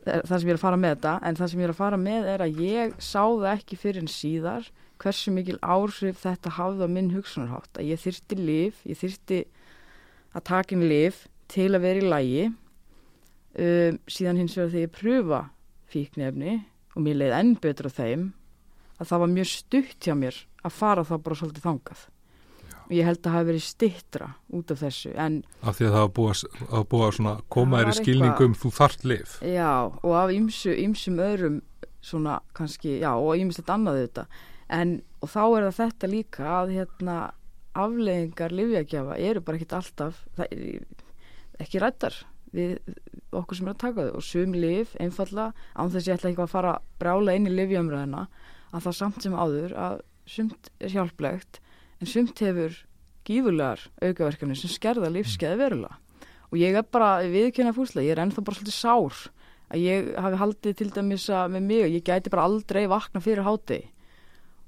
það sem ég er að fara með þetta. En það sem ég er að fara með er að ég sá það ekki fyrir en síðar hversu mikil áhrif þetta hafði á minn hugsunarhátt að ég þyrti lif, ég þyrti að taka inn lif til að vera í lægi um, síðan hins vegar þegar ég pröfa fíknefni og mér leið enn betur á þeim að það var mjög stutt hjá mér að fara þá bara svolítið þangað. Og ég held að hafa verið stittra út af þessu en af því að það var búið að, búið að svona koma Það þér í skilningum þú þart lif já og af ýmsum öðrum svona kannski, já og ýmislegt annað þetta en og þá er það þetta líka að hérna afleðingar livjagjafa eru bara ekkit alltaf ekki rættar við okkur sem er að taka þau. Og sum liv einfalla án þess að ég ætla ekki að fara að brála inn í livjamröðina að það samt sem áður að sumt er hjálplegt en sumt hefur gífurlegar aukaverkanir sem skerða lífskeiði verulega. Og ég er bara viðkynna fúslega, ég er ennþá bara svolítið sár að ég hafi haldið til dæmis að með mig, ég gæti bara aldrei vakna fyrir háti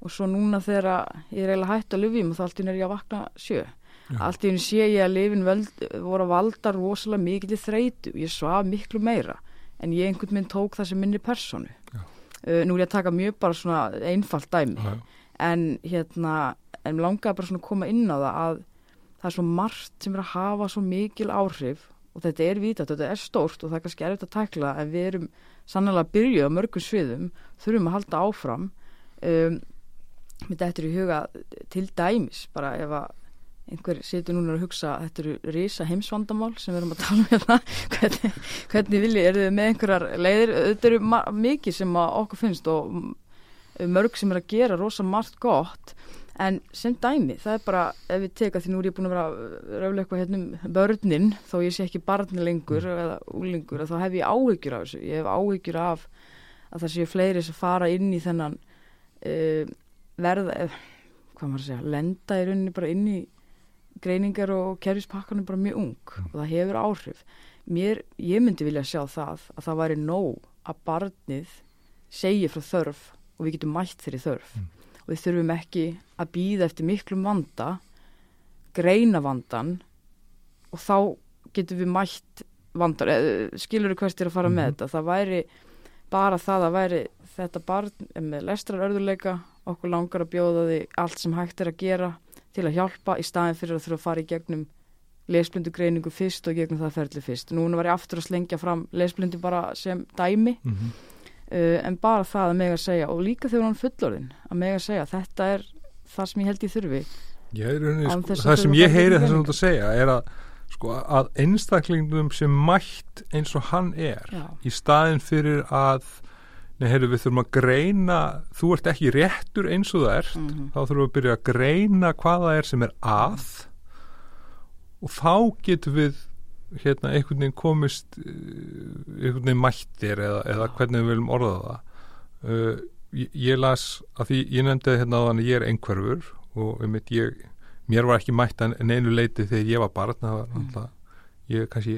og svo núna þegar ég er eiginlega hætt að lifjum og þá allt í er ég að vakna sjö. Allt í einu sé ég að lifin völd, voru að valda rosalega mikið til þreytu. Ég svaf miklu meira en ég einhvern veginn tók það sem minni personu uh, nú er ég að taka mjög bara svona einfalt dæmi. Já, en hérna en langaði bara svona að koma inn á það að það er svo margt sem er að hafa svo mikil áhrif og þetta er vítast, þetta er stórt og það er kannski erfitt að tækla en við erum sannlega að byrja á mörgum sviðum þurfum að halda áfram. Um, þetta er í huga til dæmis bara ef að einhver situr núna að hugsa að þetta eru risa heimsvandamál sem við erum að tala um hérna. Hvernig, hvernig vilji, eru þið með einhverjar leiðir, þetta eru mikið sem okkur finnst og mörg sem er að gera rosa margt gott. En sem dæmi, það er bara ef við teka því nú er ég búin að vera röflega eitthvað hérna um börnin, þó ég sé ekki barni lengur eða úlingur, þá hef ég áhyggjur af þessu, ég hef áhyggjur af að það séu fleiri sem fara inn í þennan uh, verða, hvað maður að segja lenda í rauninni bara inn í greiningar og kerfispakkanum bara mjög ung og það hefur áhrif mér, ég myndi vilja sjá það að það væri nóg að barnið segi frá þörf og við getum mætt þeirri þörf Mm. og við þurfum ekki að býða eftir miklum vanda greina vandan og þá getum við mætt vandar, skilur þú hvert er að fara með Mhm. þetta, það væri bara það að væri þetta barn með lestrar örðuleika, okkur langar að bjóða því allt sem hægt er að gera til að hjálpa í staðin fyrir að þurfa að fara í gegnum lesblindu greiningu fyrst og gegnum það ferli fyrst. Núna var ég aftur að slengja fram lesblindu bara sem dæmi Mm -hmm. uh, en bara það að meg að segja og líka þegar hann fullorinn að meg að segja þetta er það sem ég held ég þurfi Ég sko, það sem ég heyri þess að þú segja er að sko að einstaklingnum sem mætt eins og hann er Já. í staðin fyrir að nei, heyrðu, við þurfum að greina þú ert ekki réttur eins og það ert. Mhm. þá þurfum við að byrja að greina hvað það er sem er að. Og þá getum við hérna einhvern veginn komist uh, einhvern veginn mættir eða, eða hvernig við viljum orða það. Uh, ég, ég las að því ég nefndi hérna á þannig ég er einhverfur og einmitt ég mér var ekki mætt en einu leiti þegar ég var barn það var alltaf ég kannski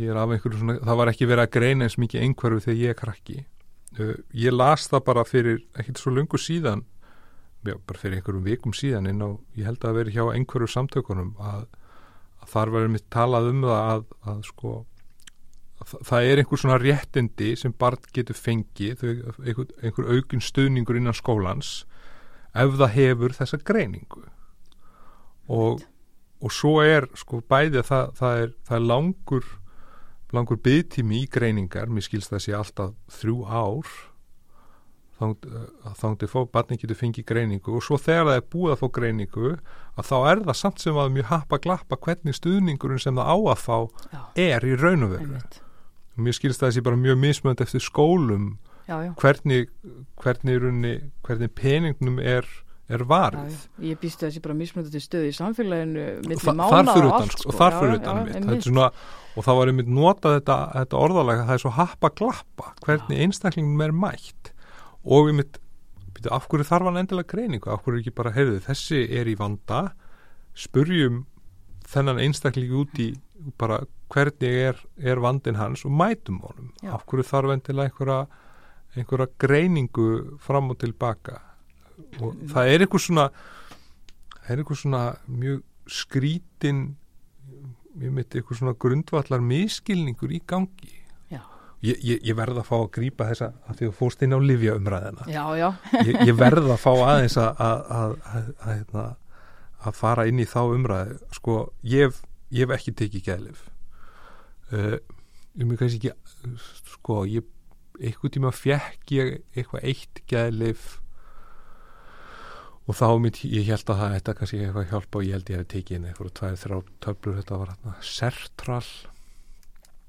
ég er af einhverju svona það var ekki verið að greina eins mikið einhverfu þegar ég er krakki uh, ég las það bara fyrir ekkert svo lungu síðan já, bara fyrir einhverjum vikum síðan inn á, ég held að veri hjá einhverju samtökunum að, að þar verður mitt talað um það að, að sko að það- er einhver svona réttindi sem barn getur fengið einhver, einhver aukinn stuðningur innan skólans ef það hefur þessa greiningu. Og, og svo er sko bæði að það, það, er, það er langur langur byggtími í greiningar mér skilst það sé alltaf þrjú ár þándi fá barni getur fengið greiningu og svo þegar það er búið að fá greiningu að þá er það samt sem að mjög happa glappa hvernig stuðningurinn sem það á að fá Já, er í raun og veru einmitt. mér skilst það sé bara mjög mismönd eftir skólum Já, já. hvernig hvernig, hvernig peningnum er, er varið. Já. Ég býstu þessi bara mismunandi stöð í samfélaginu milli Þa, mánaða og allt, sko, þar Já, fyrir já, utan mitt. svona, og þá var einmitt notað þetta, þetta orðalega það er svo happa glappa hvernig einstaklingum er mætt. Og einmitt byrju, af hverju þarf hann endilega greiningu? Af hverju ekki bara, heyrðu, þessi er í vanda spurjum þennan einstakling út í bara hvernig er, er vandin hans og mætum honum. Já. af hverju þarf endilega einhverja einhverja greiningu fram og tilbaka og það er eitthvað svona það er eitthvað svona mjög skrítin ég myndi eitthvað svona grundvallar miskilningur í gangi. Ég, ég, ég verð að fá að grípa þessa að því að fórst inn á livja umræðina Já, já, ég, ég verð að fá aðeins að að, að, að, að, hérna, að fara inn í þá umræði sko, ég, hef- ég hef ekki tekið gæðlif uh, ég mér kannski ekki sko, ég eitthvað tíma fekk ég eitthvað eitt gæðlif og þá mitt, ég held að það þetta kannski eitthvað hjálpa og ég held ég hef tekið inn eitthvað tvær, þrjá töflur, þetta var hérna sertral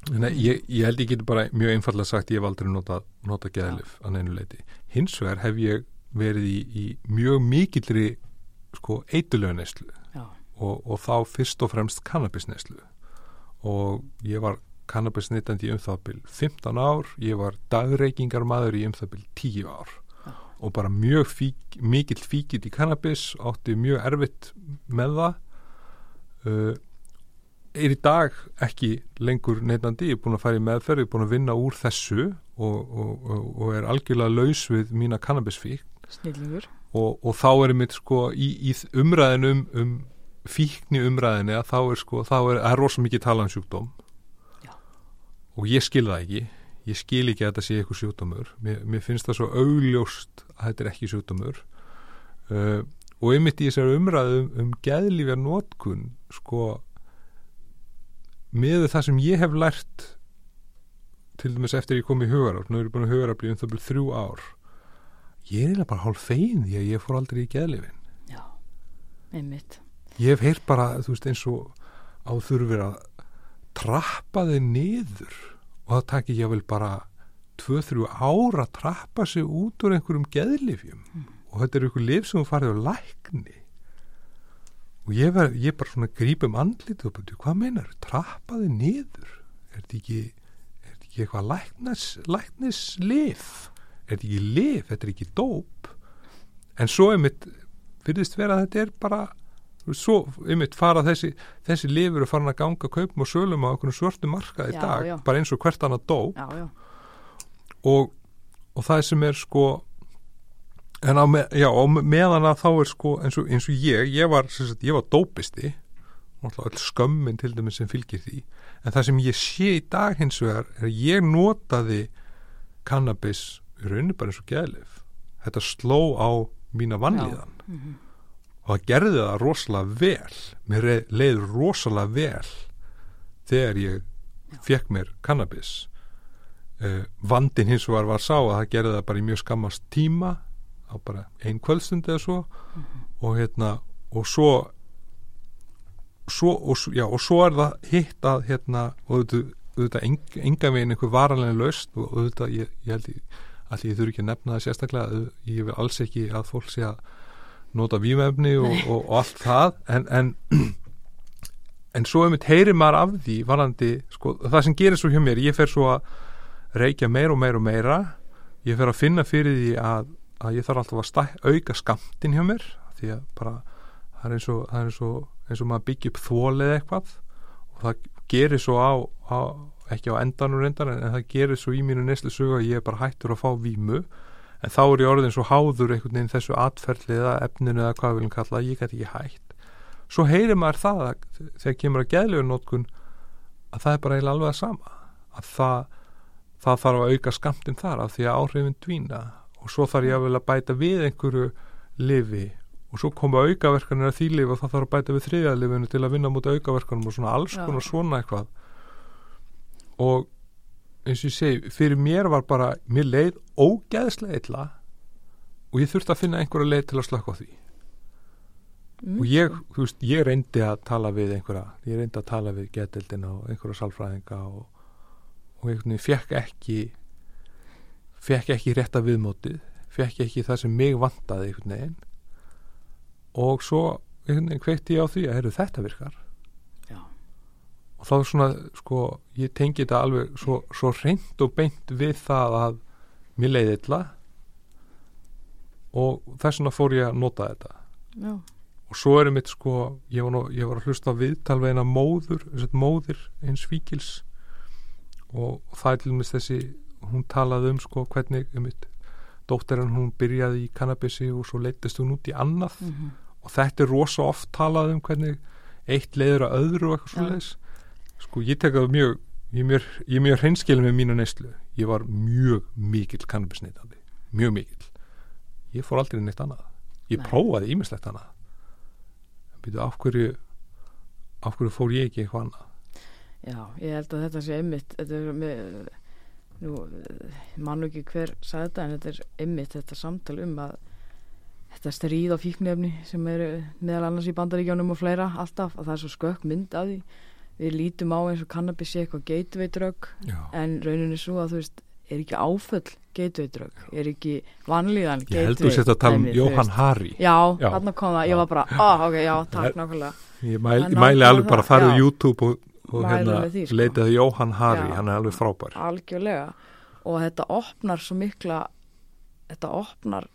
Nei, ég, ég held ég geti bara mjög einfallega sagt ég hef aldrei notað nota geðlif að neinu leiti. Hins vegar hef ég verið í, í mjög mikillri sko eitulögneslu já, og, og þá fyrst og fremst kannabisneslu og ég var kannabisnitandi í um það bil 15 ár, ég var dagreikingar maður í um það bil 10 ár. Og bara mjög fík, mikill fíkitt í kannabis, átti mjög erfitt með það. Uh, er í dag ekki lengur neittandi, ég er búin að fara í meðferð ég er búin að vinna úr þessu og, og, og, er algjörlega laus við mína kannabisfík og, og þá er mitt sko í, í umræðin um, um fíkni umræðinni að þá er sko þá er, er rosa mikið talað um sjúkdóm. Já. og ég skil það ekki. Ég skil ekki að þetta sé eitthvað sjúkdómur. Mér, mér finnst það svo augljóst þetta er ekki sjúkdómur uh, og einmitt í þessari umræðu um, um geðlífjar nótkun sko með það sem ég hef lært til dæmis eftir ég kom í hugarafl nú er ég búin að hugarafli um það byrju þrjú ár ég er eiginlega bara hálf fegin því að ég fór aldrei í geðlifin Já, einmitt. ég hef heyrt bara, þú veist, eins og á þurfir að trappa þig niður og það takir ég vel bara 2-3 ára að trappa sig út úr einhverjum geðlifjum og þetta er einhver lif sem þú farið á lækni. Og ég, ver, ég bara svona grípum andlítið og bara, hvað meinar, trappa þig niður? Er þetta ekki er þetta ekki eitthvað læknis, læknislif er þetta ekki lif, þetta er ekki dóp. En svo einmitt fyrirst vera að þetta er bara svo einmitt fara þessi þessi lifur og farin að ganga kaupum og sölum á einhvern svörtu markað í Já, dag já. bara eins og hvert annað dóp. Já, já, og, og það sem er sko en á, með, já, á meðan að þá er sko eins og, eins og ég, ég var, sagt, ég var dópisti öll skömmin til dæmis sem fylgir því en það sem ég sé í dag hins vegar er að ég notaði kannabis í rauninni bara eins og geðlif þetta sló á mína vannlíðan Mhm. og það gerði það rosalega vel. Mér leið rosalega vel þegar ég fekk mér kannabis vandin hins vegar var sá að það gerði það bara í mjög skammast tíma á bara ein kvöldstund eða svo. Og hérna og svo svo, og, já, og svo er það hitt að hérna, og auðvitað, auðvitað eng, enga veginn einhver varanlega laust og auðvitað, ég, ég held ég allir ég þurfi ekki að nefna það sérstaklega ég vil alls ekki að fólk sé að nota vímefni og, og, og allt það. En, en en svo einmitt heyrir maður af því varandi, sko, það sem gerir svo hjá mér ég fer svo að reykja meira og meira og meira. Ég fer að finna fyrir því að, að ég þarf alltaf að stæ, auka skamtin hjá mér því að bara það er eins og, er eins og, eins og maður byggja upp þólið eitthvað. Og það gerir svo á, á ekki á endanum reyndar en, en það gerir svo í mínu neyslu sögu að ég er bara hættur að fá vímu. En þá er ég orðin svo háður einhvern veginn þessu atferðli eða efninu eða hvað við viljum kalla ég gæti ekki hætt. Svo heyrir maður það að, þegar kemur að geðlegu nótkun að það er bara eiginlega alveg að sama. Að það, það þarf að auka skamtinn þar af því að áhrifin dvína. Og svo þarf ég að vilja bæta við einhverju lifi og svo koma aukaverkanir að því lifi og það þarf að bæta við þriðja lifinu til að vinna mútið aukaverkanum og svona alls konar svona eitthvað. Og eins og ég segi, fyrir mér var bara mér leið ógeðslega illa og ég þurfti að finna einhverja leið til að slökka á því. Og ég, þú veist, ég reyndi að tala við einhverja, ég reyndi að tala við getildina og einhverja sálfræðinga og, og einhvern veginn fekk ekki fekk ekki rétta viðmótið fekk ekki það sem mig vantaði einhvern veginn. Og svo einhvern veginn kveikti ég á því að heyrðu þetta virkar. Já. og þá svona, sko, ég tengi þetta alveg svo, svo reynd og beint við það að mér leiði illa. Og þess vegna fór ég að nota þetta. Já, og svo er einmitt sko ég var, nú, ég var að hlusta á viðtal við eina móður móðir eins víkils og það er til dæmis þessi hún talaði um sko hvernig einmitt dóttirinn hún byrjaði í kannabissi og svo leittist hún út í annað. Mhm, og þetta er rosa oft talað um hvernig eitt leiður að öðru og eitthvað Já. svo leiðis sko ég tek það mjög ég er mjög, mjög hreinskilin með mínu neyslu. Ég var mjög mikill kannabisneitandi mjög mikill. Ég fór aldrei neitt annað. Ég Nei. prófaði ímislegt annað. En byrju af hverju af hverju fór ég ekki eitthvað annað já, ég held að þetta sé einmitt þetta er með nú, mann ekki hver sagði þetta en þetta er einmitt þetta samtal um að þetta stríð á fíknefni sem eru meðal annars í bandaríkjónum og fleira alltaf, að það er svo skökk mynd af því við lítum á eins og kannabis sé eitthvað Já. en rauninni svo að þú veist er ekki áföll drug er ekki vanlíðan ég held þú sett að tala um Jóhann. Hari já, Já. þarna kom það, ég var bara oh, ok, já, takk nákvæmlega ég mæli, mæli alveg bara að fara á. YouTube og, og hérna sko. leitaði Jóhann Hari, Já. hann er alveg frábær. Algjörlega. Og þetta opnar svo mikla þetta opnar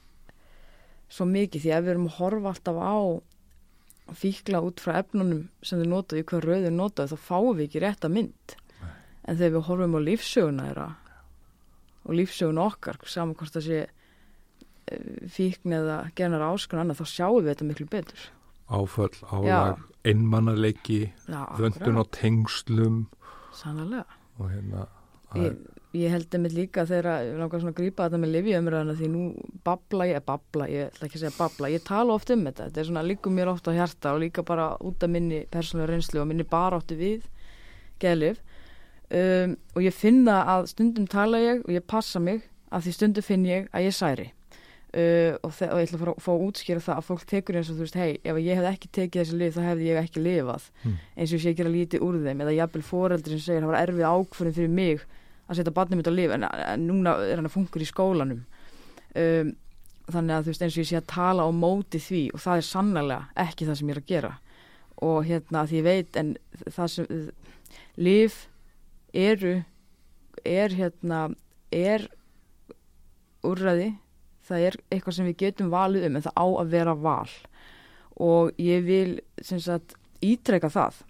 svo mikið því að við erum að horfa alltaf á fíkla út frá efnunum sem þau notaðu í hvað rauðu notaðu þá fáum við ekki rétta mynd. En þegar við horfum á lífsöguna þeirra og lífsöguna okkar saman hvort það sé eh, fíkn eða genar áskun annað þá sjáum við þetta miklu betur áföll, álag, einmannaleiki Já, vöndun á tengslum. Sannlega og hérna það ég, ég held einmitt líka þegar ég langar svona að grípa þetta með livjöumræðina því nú babla ég, babla, ég ætla ekki að segja babla ég tala oft um þetta, þetta er svona líkum mér oft á hjarta og líka bara út af minni persónulega reynslu og minni baráttu við geðlif um, og ég finna að stundum tala ég og ég passa mig að því stundum finn ég að ég særi uh, og, og ég ætla að fara fá að útskýra það að fólk tekur eins og þú veist, hei, ef ég hef ekki tekið þessi lif þá hefði ég ekki lifað. Hmm. eins og ég sé ekki að lítið úr þeim eða jafnvel foreldri sem segir það var erfið ákvörðin fyrir mig að setja barnið mitt á lif en, en núna er hann að funkur í skólanum. Um, þannig að þú veist eins og ég sé að tala á móti því og það er sannlega ekki það sem ég er að gera. Og hérna því ég veit en það sem lif eru er hérna er úrræði það er eitthvað sem við getum valið um en það á að vera val. Og ég vil sagt ítreka það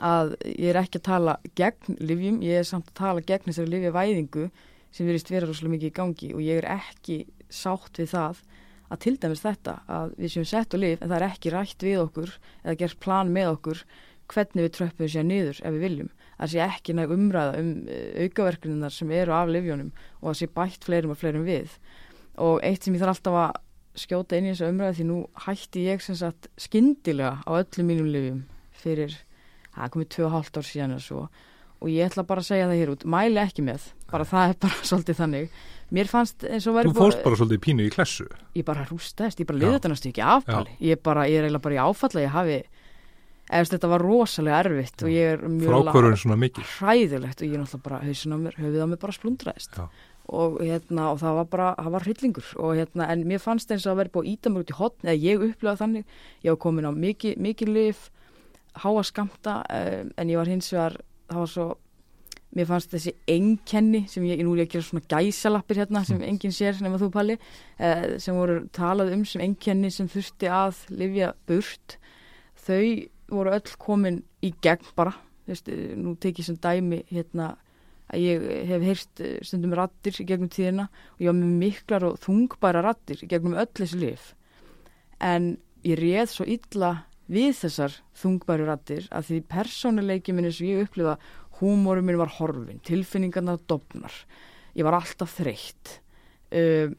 að ég er ekki að tala gegn livjum, ég er samt að tala gegn þessari livjavæðingu sem virðist vera rosalega mikið í gangi og ég er ekki sátt við það að til dæmis þetta að við séum sett og liv en það er ekki rætt við okkur eða gert plan með okkur hvernig við tröppum sér niður ef við viljum. Það sé ekki næg umræða um aukaverkuninnar sem eru af livjónum og það sé bætt fleirum og fleirum við og eitt sem ég þarf alltaf að skjóta inn í þessu umræðu því nú hætti ég sem sagt skyndilega á öllum mínum livjum fyrir, það komið tvö og hálft ár síðan eða svo. Og ég ætla bara að segja það hér út, mæli ekki með bara það er bara svolítið þannig. Mér fannst eins og væri Þú fórst bara svolítið pínu í klessu. Ég bara rústaðist, ég bara Já. liði þetta næstu ekki afbali ég, bara, ég er eiginlega bara í áfalla ég hafi eða þetta var rosalega erfitt og ég er mjög hræðilegt og ég er náttúrulega bara hausin á mér, höfuð á mér bara splundraðist. Já. Og hérna og það var bara, það var hryllingur. Og hérna en mér fannst eins að vera búið íta mér út í hotn eða ég upplegaði þannig, ég var komin á mikið, mikið lif, háa skamta um, en ég var hins vegar það var svo, mér fannst þessi einkenni sem ég, nú er ég að gera svona gæsalappir hérna sem enginn sér nema þú Palli, uh, sem voru talað um sem einkenni sem þurfti að lifja burt, þau voru öll komin í gegn bara, þú veist, nú tekið sem dæmi hérna að ég hef heyrt eh, stundum rattir í gegnum tíðina og ég var með miklar og þungbæra rattir í gegnum öll þessi lif en ég réð svo illa við þessar þungbæru rattir að því persónuleiki minni sem ég upplifa húmórum minn var horfin tilfinningarna dopnar ég var alltaf þreytt. Um,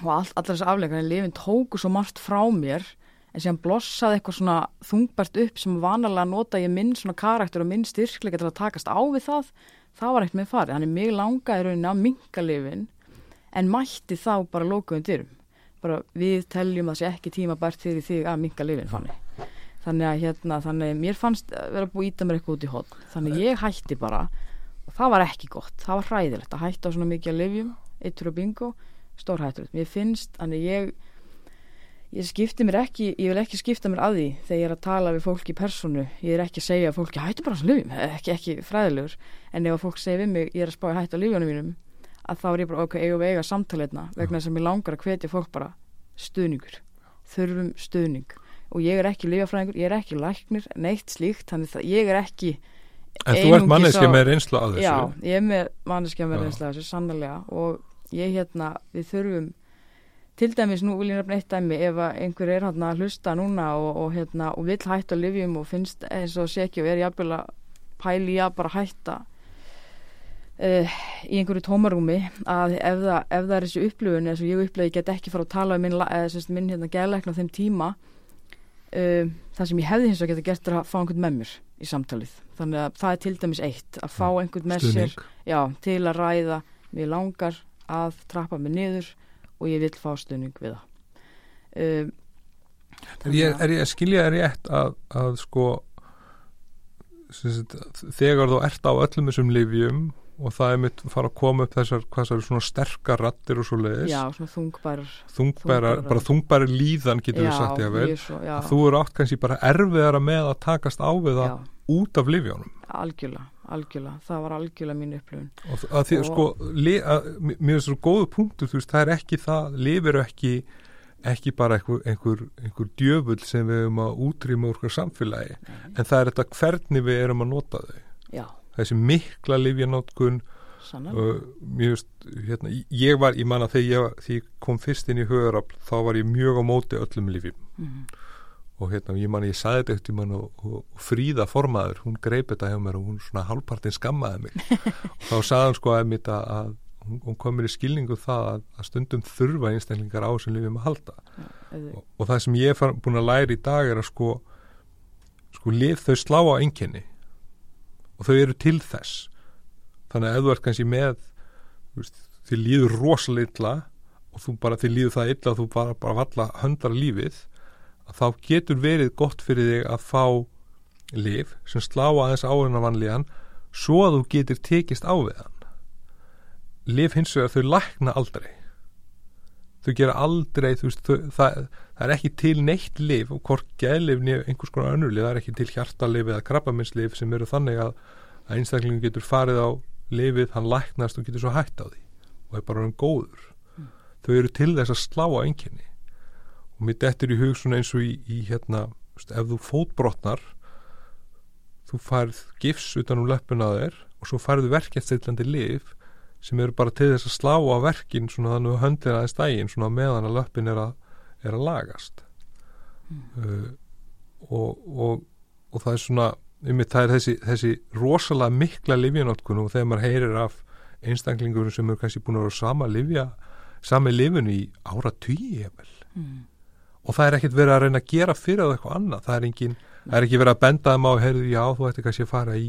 og all, allar þessi afleikar en lifin tóku svo margt frá mér en síðan blossaði eitthvað svona þungbært upp sem vanalega nota ég minn svona karakter og minn styrkleika til að takast á við það það var eitt með farið, hann er mjög langa í rauninni að minka lifin en mætti þá bara lókuðum dyrum. Bara við teljum að það sé ekki tíma bært fyrir þig að minka lifin fannig þannig að hérna, þannig að mér fannst vera búið íta mér eitthvað út í hot þannig að ég hætti bara og það var ekki gott, það var hræðilegt að hætta á svona mikið að lifjum, eittur og bingo stór hættur, mér finnst þannig ég ég skipti mér ekki, ég vil ekki skipta mér að því þegar ég er að tala við fólk í personu ég er ekki að segja að fólki hættu bara svona lifjum ekki, ekki fræðilegur, en ef fólk segir við mig ég er að spája hættu á lifjónum mínum að þá er ég bara ok, eigum við eiga samtaleitna vegna þess að mér langar að hvetja fólk bara stuðningur, þurfum stuðning. Og ég er ekki lifjafræðingur, ég er ekki læknir, neitt slíkt, þannig að ég er ekki En þú ert manneskja með reynslu að þessu. Já, ég er með manneskja með reynsla af þessu sannlega og ég hérna, við þurfum til dæmis, nú vil ég nefna eitt dæmi ef einhver er hérna að hlusta núna og, og hérna, og vill hætta að lifjum og finnst eins og sé ekki og er jafnvel að pæli að bara hætta uh, í einhverju tómarúmi að ef það, ef það er þessi upplifun eins og ég upplifði, ég get ekki fara að tala um minn, eða, minn hérna gæðleikna á þeim tíma uh, það sem ég hefði hins vegar geta gert er að fá einhvern með mér í samtalið. Þannig að það er til dæmis eitt að fá einhvern með sér já, til að ræða. Mér langar að trappa mig niður og ég vil fá stuðning við það. Um, Er ég, er ég að skilja er rétt að, að sko sagt, þegar þú ert á öllum þessum lifjum og það er mitt fara að koma upp þessar, eru svona sterkar rattir og svo leiðis já, svona þungbærar þungbæra, þungbærar. bara þungbæri líðan getur við sagt ég að vel ég svo, já, þú eru átt kannski bara erfiðara með að takast á við það. Já, út af lifjónum algjörlega, algjörlega. Það var algjörlega mín upplifun. Og að því Og- sko að, mér er svo góðu punktur þú veist, það er ekki það, lifir ekki ekki bara einhver, einhver, einhver djöfull sem við erum að útrýma úr okkar samfélagi, en það er þetta hvernig við erum að nota þau. Já, þessi mikla sannan uh, hérna, ég var, ég manna þegar ég, þegar ég kom fyrst inn í höfurafl, þá var ég mjög á móti öllum lifjum mm, og hérna, ég man, ég sagði þetta eftir mann og, og, og Fríða formaður, hún greip þetta hjá mér og hún svona hálfpartin skammaði mig. Og þá sagði hann sko að, mitt að, að hún, hún kom mér í skilningu það að, að stundum þurfa einstaklingar á sem lifjum að halda. Og, og það sem ég er búin að læra í dag er að sko sko lif þau slá á einkenni. Og þau eru til þess. Þannig að ef þú ert kannski með veist, þið líður rosalega illa og þú bara, þið líður það illa að þú bara, bara valla höndar lífið þá getur verið gott fyrir þig að fá lif sem slá aðeins á hennar vanlíðan svo að þú getur tekist á við hann. Lif hins vegar þau lækna aldrei. Þau gera aldrei veist, þau, það, það er ekki til neitt lif og hvort geðlif nefn einhvers konar önnurlif, það er ekki til hjartalif eða krabbaminnslif sem eru þannig að, að einstaklingin getur farið á lifið, hann læknast og getur svo hætt á því og er bara hann góður. Þau eru til þess að slá á einkenni og mér dettur í hug svona eins og í, í hérna, veist, ef þú fótbrotnar þú færð gifs utan um löppuna á þér og svo færðu verkefstillandi lif sem eru bara til þess að slá á verkin svona þannig að höndin aðeins dægin svona meðan að löppin er að, er að lagast. Uh, og, og, og það er svona einmitt, það er þessi, þessi rosalega mikla livjanótkun og þegar maður heyrir af einstaklingur sem eru kannski búin að vera sama livja sami lifun í ára tugi mm, og það er ekkert verið að reyna að gera fyrir það eitthvað annað það er, engin, er ekki verið að benda þeim á heyrðu, já, þú ætti kannski að fara í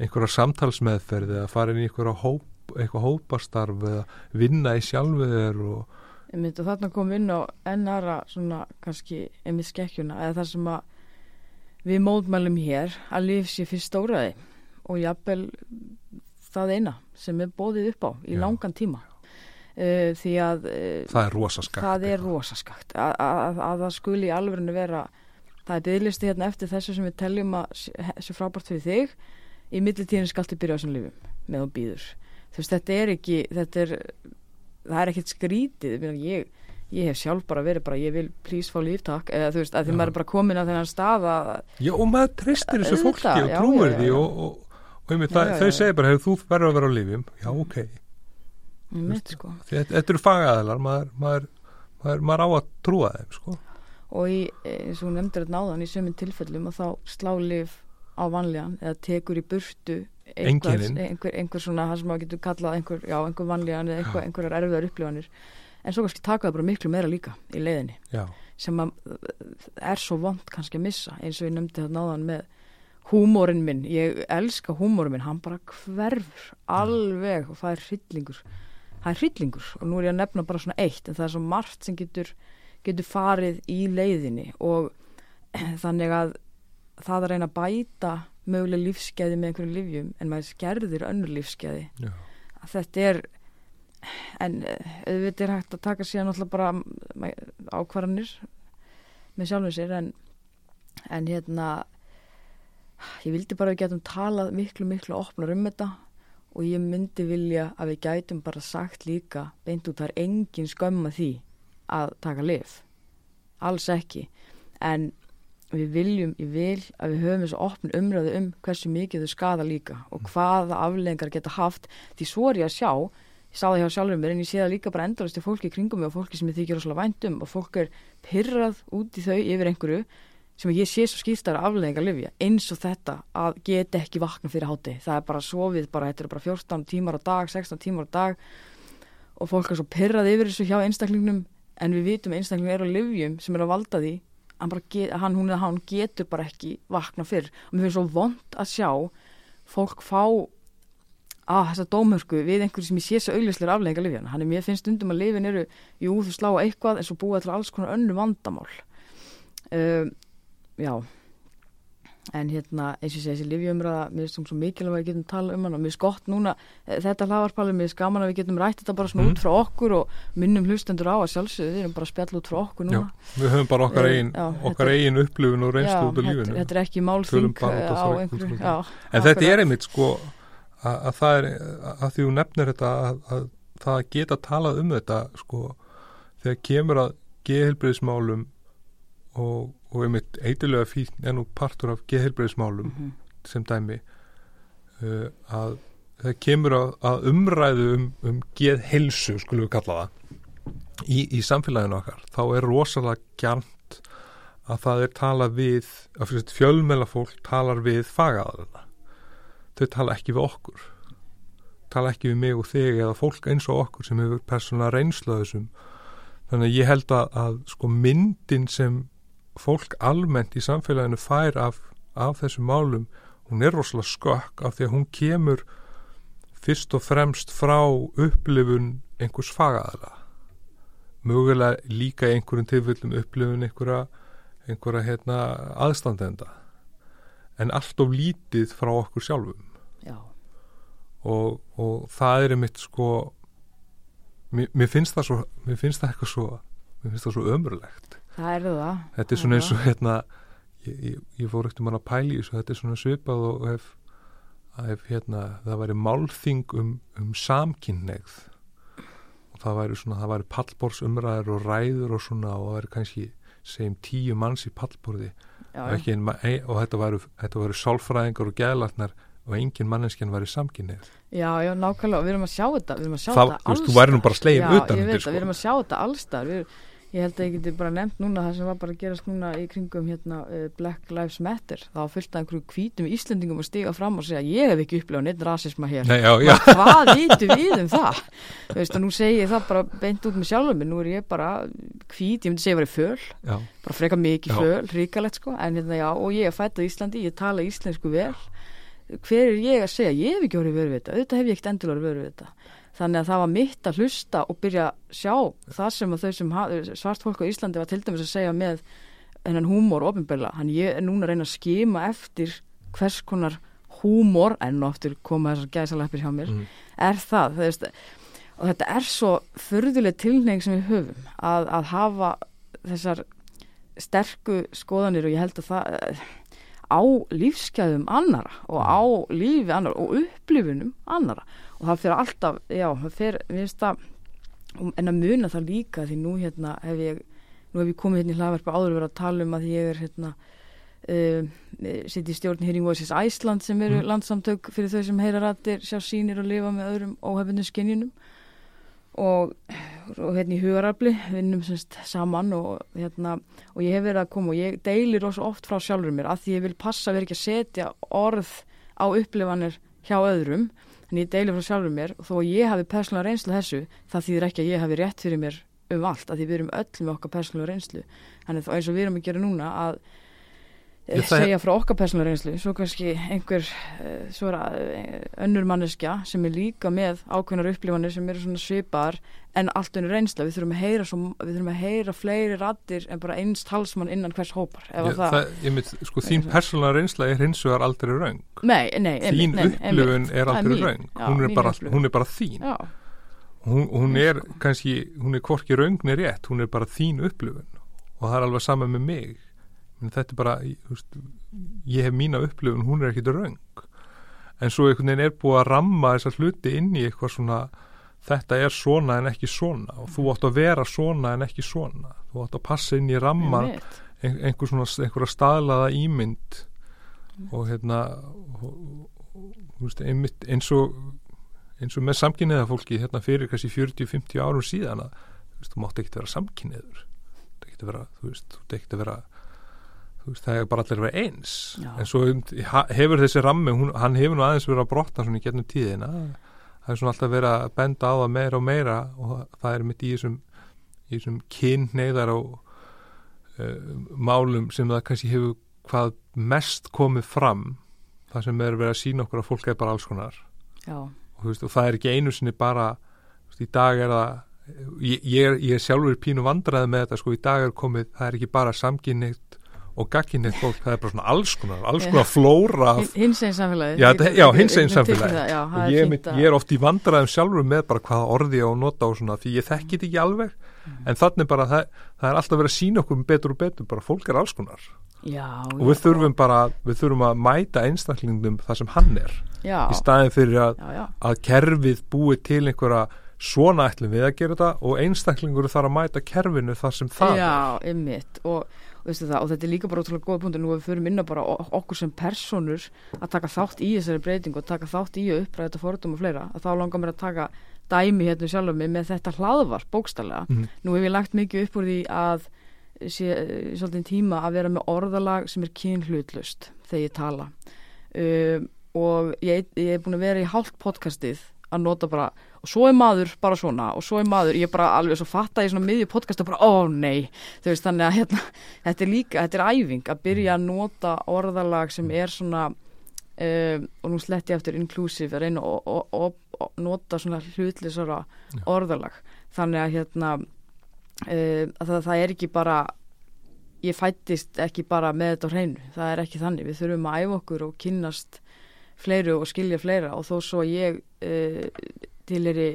einhverja samtalsmeðferð eða fara inn í einhverja hóp, hópastarf eða vinna í sjálfu þér og einmitt, og þarna kom við inn á ennara svona kannski einmitt skekkjuna eða það sem að við mótmælum hér að líf sé fyrst stóraði og jafnvel það eina sem er bóðið upp á í Já. langan tíma uh, því að uh, það er rosaskakt það er rosaskakt að, að, að það skuli í alvörinu vera það er byggðlisti hérna eftir þessu sem við teljum að sé- frábært fyrir þig. Í millitíðin skaltu byrja á þessum lífum með þú býður þú veist þetta er ekki þetta er, það er ekkert skrítið ég, ég, ég hef sjálf bara verið bara ég vil please fá líftak eða þú veist að því Já. maður er bara komin að þennan stað að Já, og maður treystir þessu fólki og trúir því og, og, og einmitt, Já, já, þau já. segir bara, hefur þú verður að vera á lifjum já, ok, mitt sko. Þetta, þetta eru fagaðalar maður, maður, maður, maður á að trúa þeim sko. og í, eins og nefndir þetta náðan í sömum tilfellum og þá slá lif á vanlíðan eða tekur í burtu Einkennin. einhver, einhver svona það sem maður getur kallað einhver, já, einhver vanlíðan eða einhver, einhverjar erfiðar upplifanir. En svo kannski taka það bara miklu meira líka í leiðinni. Já, sem að, er svo vond kannski að missa eins og ég nefndi þetta náðan með húmórin minn, ég elska húmórin minn, hann bara hverfur alveg og það er hryllingur það er hryllingur og nú er ég að nefna bara svona eitt en það er svo margt sem getur getur farið í leiðinni og þannig að það að reyna að bæta möguleg lífskeiði með einhverjum lífjum en maður skerðir önnur lífskeiði já, að þetta er en eh, auðvitað er hægt að taka síðan náttúrulega bara mm, ákvarðanir með sjálfum sér en, en hérna ég vildi bara að við getum talað miklu miklu opnar um þetta og ég myndi vilja að við gætum bara sagt líka beint út það er engin skömm að því að taka lif alls ekki. En við viljum, ég vil að við höfum þessu opn umræðu um hversu mikið þau skada líka og hvaða aflengar geta haft. Því svo er ég að sjá ég sá það hjá sjálfur mér en ég sé það líka bara endalist í fólki kringum mig og fólki sem ég þykir rosalega vænt um og fólk er pyrrað út í þau yfir einhverju sem ég sé svo skýrtar afleðingar lifja eins og þetta að geta ekki vakna fyrir hátti það er bara sofið, bara, þetta er bara 14 tímar á dag 16 tímar á dag og fólk er svo pyrrað yfir þessu hjá einstaklingnum en við vitum að einstaklingur er á livjum sem er að valda því hann, get, hann, hún hann getur bara ekki vakna fyrr. Og mér finnst svo vond að sjá fólk fá að þessa dómörku við einhverju sem ég sé svo augljóslega afleðingar lifjan hann er mér finnst stundum að lifin eru jú þú slá eitthvað en svo búa til alls konar önnu vandamál. Um, já. En hérna eins og segi þessi lifjumræða mér finnst hún svo mikilvæg að við getum tala um hann og mér finnst gott núna eh, þetta hlaðvarpalið mér finnst gaman að við getum rætt þetta bara svona Mm. út frá okkur og minnum hlustendur á að sjálfsögðu við erum bara að spjalla út frá okkur já, núna. við höfum bara okkar Eh, eigin já, eigin upplifun og reynslu út af lífinu. þetta er ekki málþing eh, á það- einhverju já, en þetta er einmitt sko að, að það er að því þú nefnir þetta að, að það að geta talað um þetta sko þegar kemur að geðhelbriðismálum og, og einmitt eitilega fín er nú partur af geðhelbriðismálum Mhm. sem dæmi uh, að það kemur að, að umræðu um, um geðhelsu skulum við kalla það í, í samfélaginu okkar. Þá er rosalega gjarnt að það er talað við að fjölmela fólk talar við fagaðarna þau tala ekki við okkur. Tala ekki við mig og þig eða fólk eins og okkur sem hefur af þessum. Þannig að ég held að, að sko myndin sem fólk almennt í samfélaginu fær af, af þessum málum hún er rosalega skökk af því að hún kemur fyrst og fremst frá upplifun einhvers fagaðala mögulega líka einhverjum tilfellum upplifun einhverja, einhverja hérna, aðstandenda. En allt of lítið frá okkur sjálfum. Já, og, og það er einmitt sko mér, mér finnst það svo mér finnst það eitthvað svo mér finnst það svo ömurlegt það er það. Þetta er svona eins og hérna ég, ég, ég fór mann að pæli í þessu þetta er svona svipað og ef, ef hérna það væri málþing um, um samkynneigð og það væri svona það væri pallborðsumræður og ræður og svona og það væri kannski segjum tíu manns í pallborði já, og, og þetta væri, þetta væri sálfræðingar og geðlarnar og engin manneskjan væri samkynneigð já, já, nákvæmlega, við erum að sjá þetta við erum að sjá Það- þetta þú veist, þú værir nú bara slegin já, utan ég undir, veit sko. að við erum að sjá þetta allstar við, ég held að ég geti bara nefnt núna það sem var bara að gerast núna í kringum hérna, uh, Black Lives Matter. Þá fylgta einhverju hvítum Íslendingum að stiga fram og segja ég hef ekki upplifað neitt rasisma hér. Nei, já, já, hvað vitum við um það? Þú veist og nú segi ég það bara beint út með sjálfum minn, nú er ég bara hvít, ég myndi segja að í föl. Já, bara freka mikið föl, ríkalegt sko. En hérna já, og ég er fætt á Íslandi, ég tala íslensku vel. Hver er ég að segja, ég hef ekki verið verið við þetta þannig að það var mitt að hlusta og byrja að sjá það sem að þau sem svart fólk á Íslandi var til dæmis að segja með hennan húmor ofinbegla, hann ég er núna að reyna að skima eftir hvers konar húmor, enn og aftur koma þessar gæsaleppir hjá mér, mm. er það, veist, og þetta er svo förðuleg tilneying sem við höfum að, að hafa þessar sterku skoðanir og ég held að það á lífsgæðum annara og á lífi annara og upplifunum annara og það fyrir alltaf, já, það fyrir, mér finnst það en að muna það líka því nú hérna hef ég nú hef ég komið hérna í hlaðverfa áður verið að tala um að ég er hérna uh, sitt í stjórn Hearing Voices Æsland sem eru Mm. landsamtök fyrir þau sem heyra rættir, sjá sínir og lifa með öðrum óhefnum skinjunum og, og hérna í hugarafli vinnum semst saman og hérna og ég hef verið að koma og ég deilir rosa oft frá sjálfur mér að því ég vil passa verið ekki að setja orð á upplifanir hjá öðrum en ég deilir frá sjálfur mér og þó að ég hafi persónulega reynslu þessu það þýðir ekki að ég hafi rétt fyrir mér um allt að því við erum öll með okkar persónulega reynslu. Þannig þá eins og við erum að gera núna að Ég, það- segja frá okkar persónulega reynslu svo kannski einhver uh, svo er uh, önnur manneskja sem er líka með ákveðnar upplifanir sem eru svona svipar en allt önnur reynsla. Við þurfum að heyra, svo, við þurfum að heyra fleiri rattir en bara eins talsmann innan hvers hópar að það, ég mynd, sko, þín persónulega reynsla er hins vegar aldrei raung nei, nei, einmitt, þín nei, upplifun er aldrei raung Já, hún hún er bara þín. Já, hún, hún er kannski, hún er hvorki raungni rétt, hún er bara þín upplifun. Og það er alveg sama með mig. Men þetta er bara, veist, ég hef mína upplifun, hún er ekkit raung en svo einhvern veginn er búið að ramma þessar hluti inn í eitthvað svona þetta er svona en ekki svona og þú átt að vera svona en ekki svona. Þú átt að passa inn í ramma einhver svona, einhverja staðlaða ímynd og hérna og, og, veist, einmitt, eins og eins og með samkynniða fólki hérna fyrir kannski 40-50 árum síðan að þú mátt ekki vera samkynniður þú ekki að vera, þú ekki að vera veist, það er bara allir að vera eins. Já. en svo um, hefur þessi rammi hún, hann hefur nú aðeins verið að brotna svona í getnum tíðina það er svona alltaf verið að benda á það meira og meira og það er mitt í þessum í þessum kynneiðar og uh, málum sem það kannski hefur hvað mest komið fram. Það sem er verið að sína okkur að fólk er bara alls konar. Og, veist, og það er ekki einu sinni bara veist, í dag er það ég, ég, er, ég er sjálfur pínu vandræði með þetta sko í dag er komið, það er ekki bara samkynnitt og gagkinneitt fólk, það er bara svona alls konar alls konar flóra hins einn samfélagi Já, já, hinsegin samfélagi. það, já, og er ég, er ég er oft í vandræðum sjálfur með bara hvaða orði ég á að nota og svona því ég þekki þetta ekki alveg en þannig bara það, það er alltaf verið að sína okkur betur og betur, bara fólk er alls konar Já, og við þurfum bara, við þurfum að mæta einstaklingum það sem hann er já, í staðin fyrir að, að kerfið búi til einhverja svona ætlum við að gera þetta og einstaklingur þarf að mæta kerfinu þar sem það já, ymmit og, og, veistu það, og þetta er líka bara ótrúlega góða punktur. Nú að við förum inn á bara okkur sem personur að taka þátt í þessari breytingu og taka þátt í að uppræða þetta fordum og fleira að þá langar mér að taka dæmi hérna sjálf mig með þetta hlaðvar bókstallega Mhm. nú hef ég lagt mikið upp úr því að sé eh, svolítið tíma að vera með orðalag sem er kynhlutlust þegar ég tala. Um, og ég, ég er búin að vera í hálft podcastið að nota bara og svo er maður bara svona og svo er maður, ég bara alveg svo fatta í svona miðju podcast og bara, ó nei. Þú veist þannig að hérna, þetta er líka þetta er æfing að byrja að nota orðalag sem er svona um, og nú sletti ég eftir inclusive að reyna og nota svona hlutlisara orðalag. Þannig að hérna um, að það, það er ekki bara ég fættist ekki bara með þetta á hreinu, það er ekki þannig. Við þurfum að æfa okkur og kynnast fleiru og skilja fleira. Og þó svo að ég uh, tilheri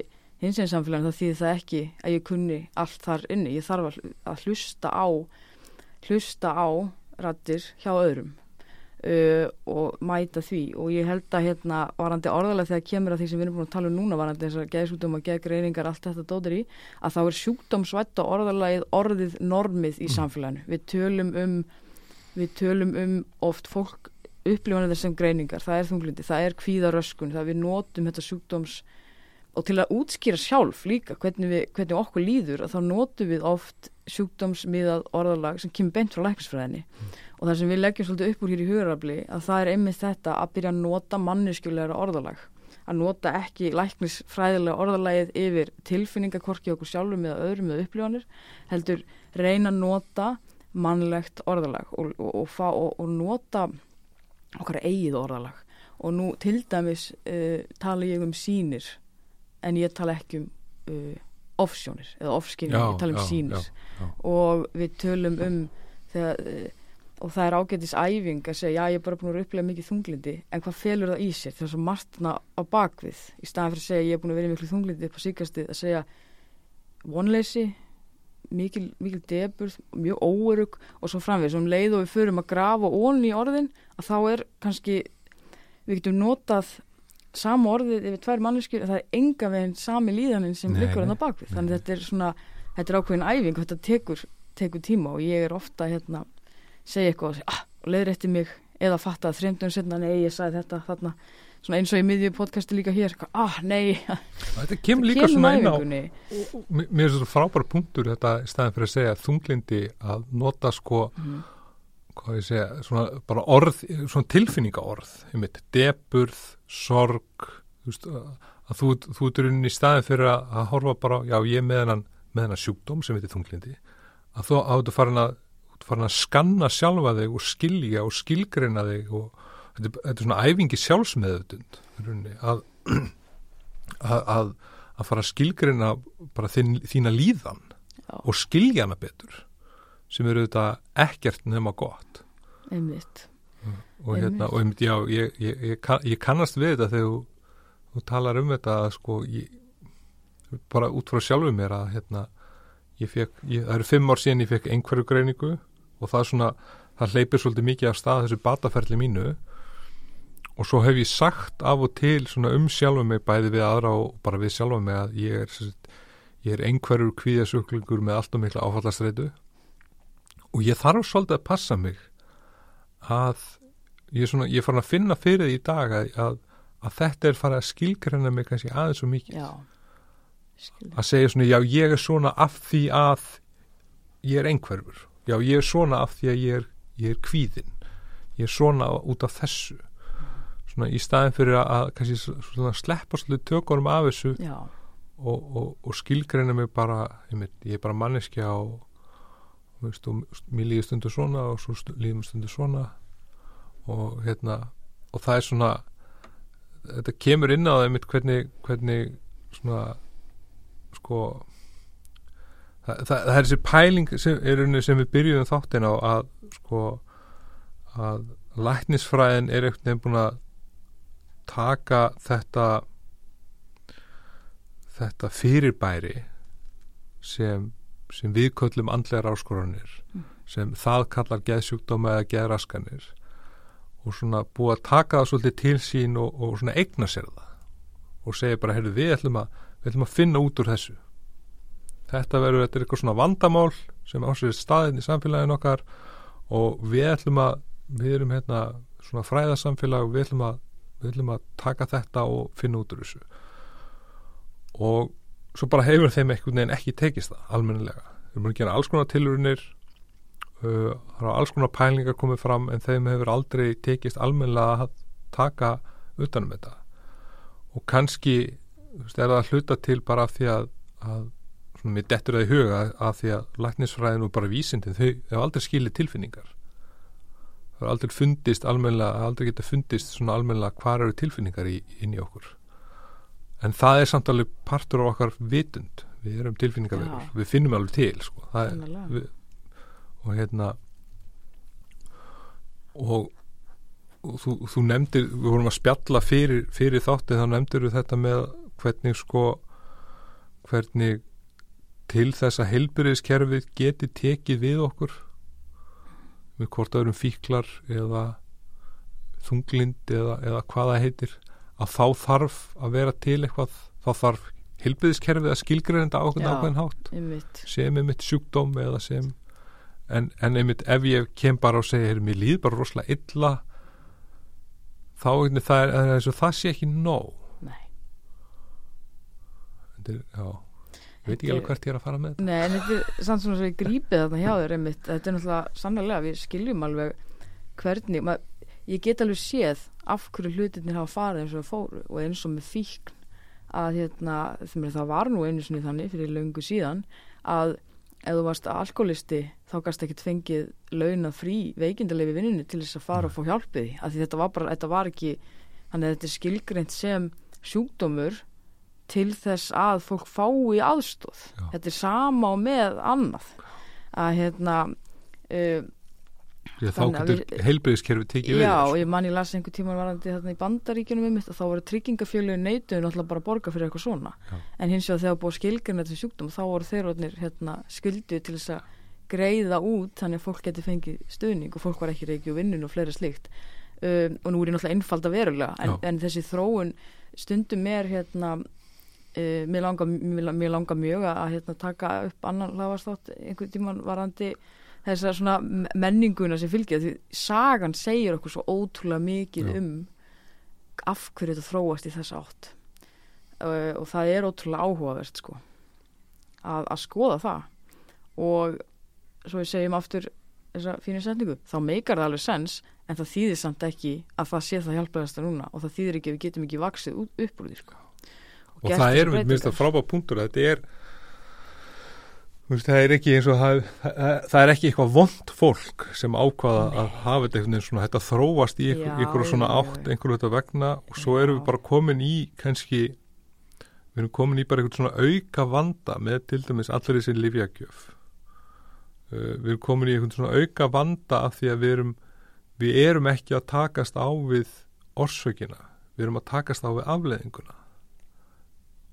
hins einn samfélagin þá þýðir það ekki að ég kunni allt þar inni, ég þarf að, hl- að hlusta á hlusta á rattir hjá öðrum uh, og mæta því. Og ég held að hérna varandi orðalega þegar kemur að því sem við erum búin að tala um núna varandi þessar geðsjúkdóma, geðgreiningar, allt þetta dótir í að þá er sjúkdómsvætta orðalagið orðið normið í Mhm. samfélaginu. Við tölum um við tölum um oft fólk upplifanir þessum greiningar, það er þunglindi, það er kvíðaröskun, það við notum þetta sjúkdóms og til að útskýra sjálf líka hvernig, við, hvernig okkur líður þá notum við oft sjúkdómsmiðað orðalag sem kemur beint frá læknisfræðinni. Og það sem við leggjum svolítið upp úr hér í hugarafli að það er einmitt þetta að byrja að nota manneskjulegra orðalag. Að nota ekki læknisfræðilega orðalagið yfir tilfinningakorki okkur sjálfum eða öðrum eða upplifanir heldur reyna að nota mannlegt orðalag og, og, og, og nota okkar eigið orðalag. Og nú til dæmis uh, tala ég um sínir en ég tala ekki um uh, offsjónir eða offskynir, Já, ég tala um já, sínir já, já. og við tölum um þegar, eh, og það er ágætis æfing að segja, já ég er bara búin að upplega mikið þunglindi en hvað felur það í sér, það er svo margtna á bakvið, í staðan fyrir að segja ég er búin að vera miklu þunglindi upp á síkastið að segja vonleysi mikil, mikil deburð mjög óerug og svo framveg sem leið og við förum að grafa onni í orðin að þá er kannski við getum notað sama orðið yfir tvær manneskjur það er enga veginn sami líðaninn sem liggur hann á bakvið þannig nei. þetta er svona, þetta er ákveðin æfing og þetta tekur, tekur tíma og ég er ofta hérna, segja eitthvað og segja, ah, og leiður eftir mig eða fatta að þreymdun setna, nei ég sagði þetta þarna, svona eins og í miðju podcasti líka hér, eitthvað, ah nei Þetta kemur líka svona inn á. Mér er þetta frábæra punktur þetta í staðin fyrir að segja þunglindi að nota sko Mhm. Hvað ég segja, svona bara orð svona tilfinningaorð, einmitt deburð, sorg þú veist, að þú, þú ert í staðin fyrir að, horfa bara, já ég er með hennan með hennan sjúkdóm sem heitir þunglindi að þú áttu farin að farin að skanna sjálfa þig og skilja og skilgreina þig og þetta, þetta er svona æfingi sjálfsmeðutund að, að, að að fara að skilgreina bara þín, þína líðan Já. og skilja hana betur sem eru þetta ekkert nema gott. Einmitt, og hérna, og einmitt, já, ég, ég, ég, ég kannast við þetta þegar þú, þú talar um þetta að sko, ég, bara út frá sjálfu mér að hérna, ég fekk, ég, það eru fimm ár síðan ég fekk einhverju greiningu og það er svona, það hleypir svolítið mikið af stað þessu bataferli mínu. Og svo hef ég sagt af og til svona um sjálfu mig bæði við aðra og bara við sjálfu mig að ég er, er einhverjur kvíðasuglingur með allt og mikla áfallastreitu og ég þarf svolítið að passa mig að ég er svona, ég farin að finna fyrir því í dag að, að, að þetta er farið að skilgreina mig kannski aðeins svo mikið. Já að segja svona, já ég er svona af því að ég er einhverfur. Já ég er svona af því að ég er, ég er kvíðin ég er svona út af þessu. Svona í staðin fyrir að, kannski svona sleppa svolítið tökunum af þessu og, og, og skilgreina mig bara ég, ég er bara manneskja og, og, veist, og mér líður stundu svona og svo líður mér stundu svona og hérna og það er svona þetta kemur inn á það einmitt hvernig, hvernig svona sko það, það, það er þessi pæling sem, sem við byrjuðum þáttin á að sko að læknisfræðin er veginn búin að taka þetta þetta fyrirbæri sem, sem viðköllum andlegar áskoranir Mm. sem það kallar geðsjúkdóma eða geðraskanir. Og svona búið að taka það svolítið til sín og, og svona eigna sér það. Og segja bara, heyrðu, við ætlum að við ætlum að finna út úr þessu. Þetta verður, þetta er eitthvað svona vandamál sem ásverðir staðin í samfélagin okkar og við ætlum að við erum hérna svona fræðasamfélag og við ætlum að, við ætlum að taka þetta og finna út úr þessu. Og svo bara hefur þeim einhvern veginn ekki tekist það almennilega. Þeir að gera alls konar tilurunir uh, alls konar pælingar komið fram en þeim hefur aldrei tekist almennilega að taka utanum þetta. Og kannski veist, er það að hluta til bara af því að, að svona mér dettur það í huga að því að læknisfræðin og bara vísindin þau hefur aldrei skilið tilfinningar. Það hefur aldrei fundist almennilega, aldrei geta fundist svona almennilega hvar eru tilfinningar í, inn í okkur en það er samt alveg partur af okkar vitund við erum tilfinningarverur, Já. við finnum alveg til sko. er, við, og hérna og, og þú, þú nefndir við vorum að spjalla fyrir, fyrir þáttið þá nefndir við þetta með hvernig sko hvernig til þess að heilbyrðiskerfið geti tekið við okkur við hvort öðrum fíklar eða þunglind eða, eða hvað það heitir að þá þarf að vera til eitthvað þá þarf heilbyrðiskerfið að skilgreinda ákveðin ákveðin hátt. einmitt, sem einmitt sjúkdóm eða sem en, en einmitt ef ég kem bara og segja, mér líð bara rosalega illa þá einnig það er, eins og það sé ekki nóg. Nei. Þetta er, já, ég veit ekki alveg hvert ég er að fara með þetta. Nei, en þetta er samt svona svo ég grípið þarna hjá þér einmitt, þetta er náttúrulega sannlega, við skiljum alveg hvernig, mað, ég get alveg séð af hverju hlutirnir hafa farið eins og fóru og eins og með fíkn að hérna, það var nú einu sinni þannig fyrir löngu síðan að ef þú varst alkoholisti þá gast ekki fengið launa frí veikindalegi vinnunni til þess að fara og fá hjálpið því. Þetta var bara, þetta var ekki þannig að þetta er skilgreint sem sjúkdómur til þess að fólk fái aðstóð þetta er sama og með annað. Að hérna uh, Að þá að getur heilbreyðiskerfi tekið við Já, og þessu. ég man ég las einhver tíma varandi þarna í bandaríkjunum um þetta, þá voru tryggingafjölu neituðu náttúrulega bara að borga fyrir eitthvað svona Já. en hins vegar þegar búið skilgjörn þetta sjúkdóm þá voru þeir orðnir hérna, skuldu til þess að greiða út þannig að fólk geti fengið stuðning og fólk var ekki og vinnun og fleira slíkt um, og nú er ég náttúrulega einfalda verulega en, Já. en þessi þróun stundum er hérna Uh, mér, langar, langar mjög að hérna, taka upp annan hlaðvarstátt einhvern tíman varandi þessar svona menninguna sem fylgja því sagan segir okkur svo ótrúlega mikið Já. um af hverju þetta þróast í þess átt uh, og það er ótrúlega áhugavert sko að, að skoða það og svo við segjum aftur þessa fínu setningu, þá meikar það alveg sens en það þýðir samt ekki að það sé það hjálpaðast núna og það þýðir ekki að við getum ekki vaksið upp úr því sko og gert það er mér finnst breytingar. frábæð punktur að þetta er veist, það er ekki eins og það, það, er ekki eitthvað vond fólk sem ákvaða að hafa þetta svona þetta þróast í einhverju svona átt einhverju þetta vegna og svo erum Já. við bara komin í kannski við erum komin í bara einhvern svona auka vanda með til dæmis allir þessi livjagjöf uh, við erum komin í einhvern svona auka vanda af því að við erum við erum ekki að takast á við orsökina, við erum að takast á við afleðinguna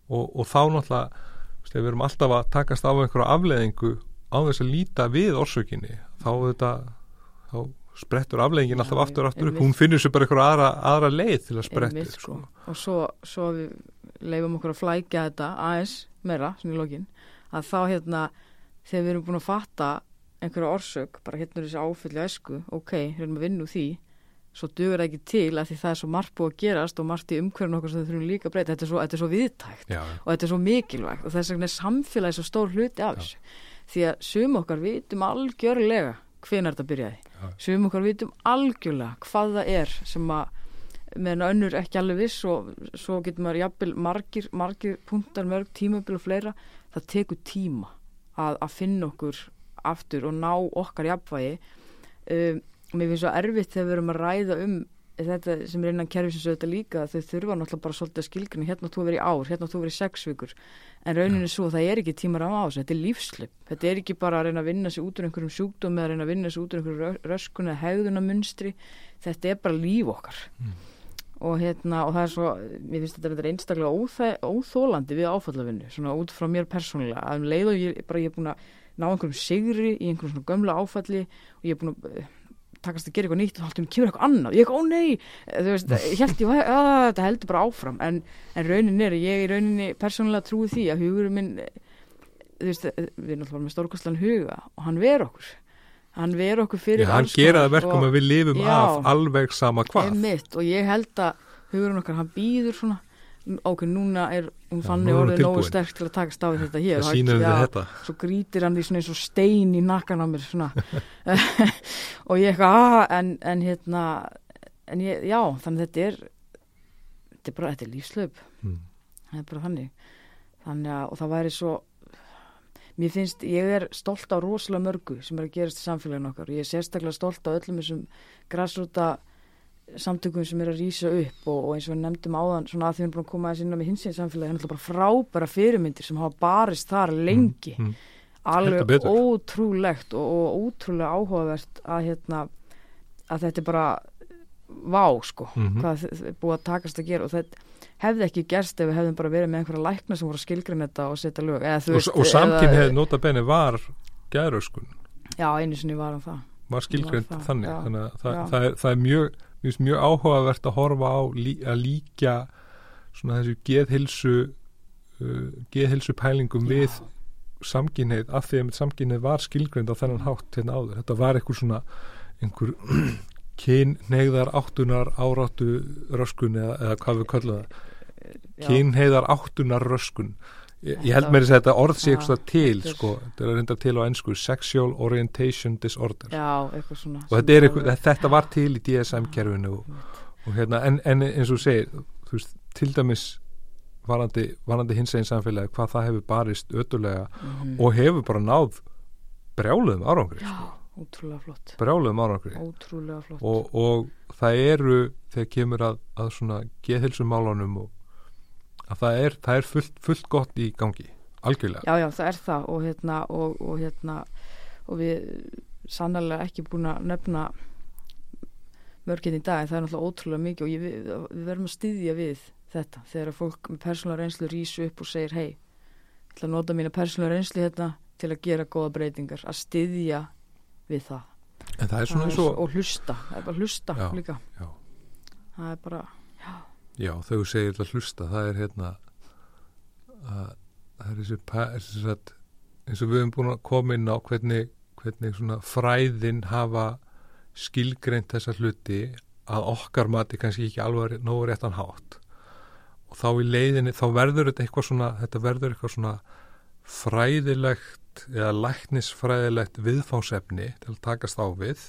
og, og þá náttúrulega ef við erum alltaf að takast á við einhverja afleðingu á þess að líta við orsökinni þá þetta þá sprettur afleðingin alltaf aftur aftur upp. hún finnur sér bara einhverja aðra, aðra leið til að spretta upp, sko. og svo, svo við leifum okkur að flækja þetta aðeins meira, svona í lokin að þá hérna, þegar við erum búin að fatta einhverja orsök, bara hérna þessi áfylli æsku, ok, hérna vinna úr því svo dugur það ekki til að því það er svo margt búið að gerast og margt í umhverjum okkur sem þau þurfum líka að breyta, þetta er svo, þetta er svo viðtækt Já, og þetta er svo mikilvægt og þess vegna er samfélagi svo stór hluti af þessu. Því að sum okkar vitum algjörlega hvenar þetta byrjaði. Já. sum okkar vitum algjörlega hvað það er sem að meðan önnur ekki alveg viss og svo getur maður jafnvel margir, margir punktar, mörg tímabil og fleira það tekur tíma að, að finna okkur aftur og ná okkar jafnvægi. Um, mér finnst svo erfitt þegar við erum að ræða um þetta sem er innan kerfisins auðvitað líka þau þurfa náttúrulega bara svolítið að skilgrina hérna þú að vera í ár, hérna þú að vera í sex vikur. En rauninni svo það er ekki tímar á þessu þetta er lífslip, þetta er ekki bara að reyna að vinna sig út úr einhverjum sjúkdómi eða að reyna að vinna sig út úr einhverjum röskun eða hegðunamunstri þetta er bara líf okkar. Mm. og hérna og það er svo, mér finnst þetta einstaklega óþæ, óþólandi við áfallavinnu svona út frá mér persónulega. Að um leið og ég, bara ég er búin að ná einhverjum sigri í einhverjum svona gömla áfalli og ég er búin að takast að gera eitthvað nýtt og þá kemur eitthvað annað, ég ekki, ó nei. Þú veist, ég held ég, þetta heldur bara áfram. En, en raunin er, ég í rauninni persónulega trúi því að hugurinn minn þú veist, við erum alltaf með stórkostlan huga og hann ver okkur. Hann ver okkur fyrir Já, hann alls gera konar það verkum að við lifum Já. af alveg sama hvað. Og ég held að hugurinn okkar, hann býður svona ok, núna er hún Já, fann nú hún orðið nógu sterk til að takast á við þetta hér. það við þetta. svo grítir hann því svona eins og stein í nakkan á mér og ég eitthvað, "Ah," en, en hérna en ég, já, þannig þetta er þetta er bara, þetta er lífslöp mm. það er bara þannig. Þannig að, og það væri svo mér finnst, ég er stolt á rosalega mörgu sem er að gerast í samfélaginu okkar. Og ég er sérstaklega stolt á öllum þessum græsrúta samtökum sem er að rýsa upp og, og eins og við nefndum áðan svona að því við erum búin að koma aðeins inn á með hinsinn samfélagi það er náttúrulega bara frábæra fyrirmyndir sem hafa barist þar lengi. mm. alveg Heldur betur. ótrúlegt og, og ótrúlega áhugavert að hérna að þetta er bara vá sko, Mhm. hvað þið- þið er búið að takast að gera. Og þetta hefði ekki gerst ef við hefðum bara verið með einhverja lækna sem voru að skilgreina þetta og setja lög. Eða, og, veist, og samkinn hefði nota benni var gæðröskun já, einu sinni var hann það. Var það, þannig já, þannig að það, það, er, það er mjög finnst mjög áhugavert að horfa á lí, að líka svona þessu geðhilsu uh, geðhilsu pælingum við Já. samkynneið af því að samkynneið var skilgrind á þennan hátt hérna áður þetta var eitthvað svona einhver kynneigðar áttunar áráttu röskun eða, eða hvað við köllum það Já. kynneigðar áttunar röskun ég, ég held mér að þetta orð sé eitthvað til sko, þetta er reynda til á ennsku sexual orientation disorder. Já, eitthvað svona og þetta, er eitthvað, þetta var til í DSM-kerfinu og, og hérna, en, en eins og segir þú veist, til dæmis varandi, varandi hins einn samfélagi hvað það hefur barist ötulega Mhm. og hefur bara náð brjáluðum árangri já, sko. ótrúlega flott. Brjáluðum árangri. Ótrúlega flott. Og, og það eru þegar kemur að, að svona geðhilsumálunum og að það er, það er fullt, fullt gott í gangi algjörlega. Já, já, það er það og hérna og, og hérna og við sannlega ekki búin að nefna mörginn í dag en það er náttúrulega ótrúlega mikið og ég, við, við verðum að styðja við þetta þegar fólk með persónulega reynslu rýsu upp og segir hei, ég ætla að nota mína persónulega reynslu hérna til að gera góða breytingar að styðja við það. En það er svona eins og og hlusta, það er bara hlusta Já, líka. já. það er bara, Já, þú segir þetta hlusta, það er hérna að það er þessi, satt, eins og við höfum búin að koma inn á hvernig, hvernig fræðin hafa skilgreint þessa hluti að okkar mati kannski ekki alveg nógu réttan hátt. Og þá í leiðinni, þá verður þetta eitthvað svona, þetta verður eitthvað svona fræðilegt eða læknisfræðilegt viðfánsefni til að takast á við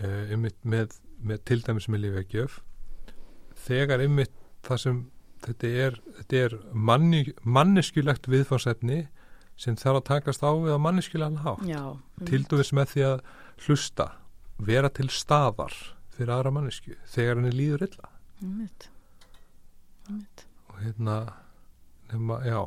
með, með, með til dæmis með lífegjöf þegar ymmit það sem þetta er, þetta er manni, manneskjulegt viðfánsefni sem þarf að takast á við á manneskjulegan hátt já til dæmis með því að hlusta vera til staðar fyrir aðra mannesku þegar henni líður illa einmitt. Einmitt. og hérna nema, já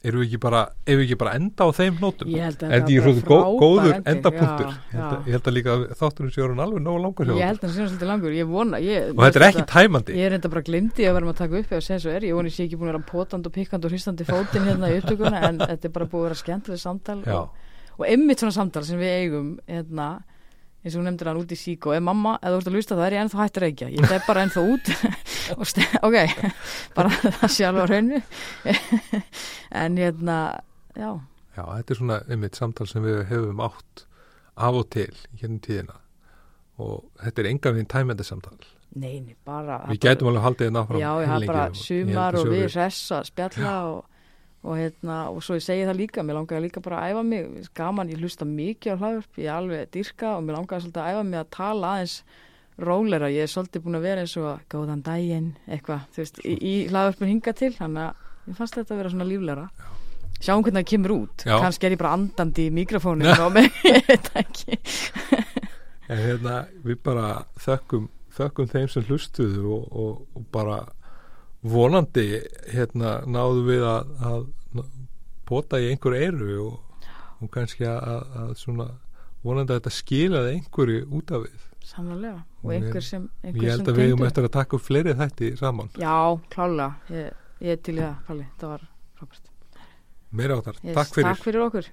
erum við ekki bara ef við ekki bara enda á þeim nótum? Ég held að er þetta því var svona bara gó, frábær góður endapunktur. ég, held að, já. ég held að líka að þátturinn sé orðin alveg nógu langur ég held að það sé svolítið langur. Ég vona ég, og þetta er ekki tæmandi. Ég er enda bara glimti að verðum að taka upp eða segja svo er, ég voni sé ekki búin að vera potand og pikkand og hristandi fótinn hérna í upptökuna en þetta er bara búið að vera skemmtileg samtal og, og einmitt svona samtal sem við eigum hérna, eins og hún nefndir hann út í sík og ef mamma, ef þú ert að lusta það er ég ennþá hættur ekki ég er bara ennþá út ok, bara það sé alveg á hreinu. En hérna, já. Já, þetta er svona einmitt samtal sem við hefum átt af og til hérna tíðina. Og þetta er enga veginn tæmandi samtal. Neini, bara við gætum alveg haldið þetta áfram Já, ég heillengi bara sumar og við hressa, spjalla og, og, hérna, og svo ég segi það líka, mér langar líka bara að æfa mig, gaman, ég hlusta mikið á hlaðvörp, ég er alveg dyrka og mér langar svolítið að æfa mig að tala aðeins rólera, ég er svolítið búin að vera eins og góðan daginn, eitthvað, þú veist, í, í hlaðvörpun hinga til, þannig að ég fannst þetta að vera svona líflera. Sjáum hvernig það kemur út, Já. kannski er ég bara andandi í mikrofóninu og með, það ekki. en hérna við bara þökkum, þökkum þeim sem hlustuðu og, og, og bara vonandi hérna náðu við að, að pota í einhver eyru og, og kannski að, að svona vonandi að þetta skilaði einhverju út af við Samlega, og einhver ég- sem, ég einhver held sem að við tengdur. eftir að taka upp fleiri þætti saman Já, klálega, ég, ég til í það, Palli, það var frábært. meira áttar, Yes, takk fyrir Takk fyrir okkur.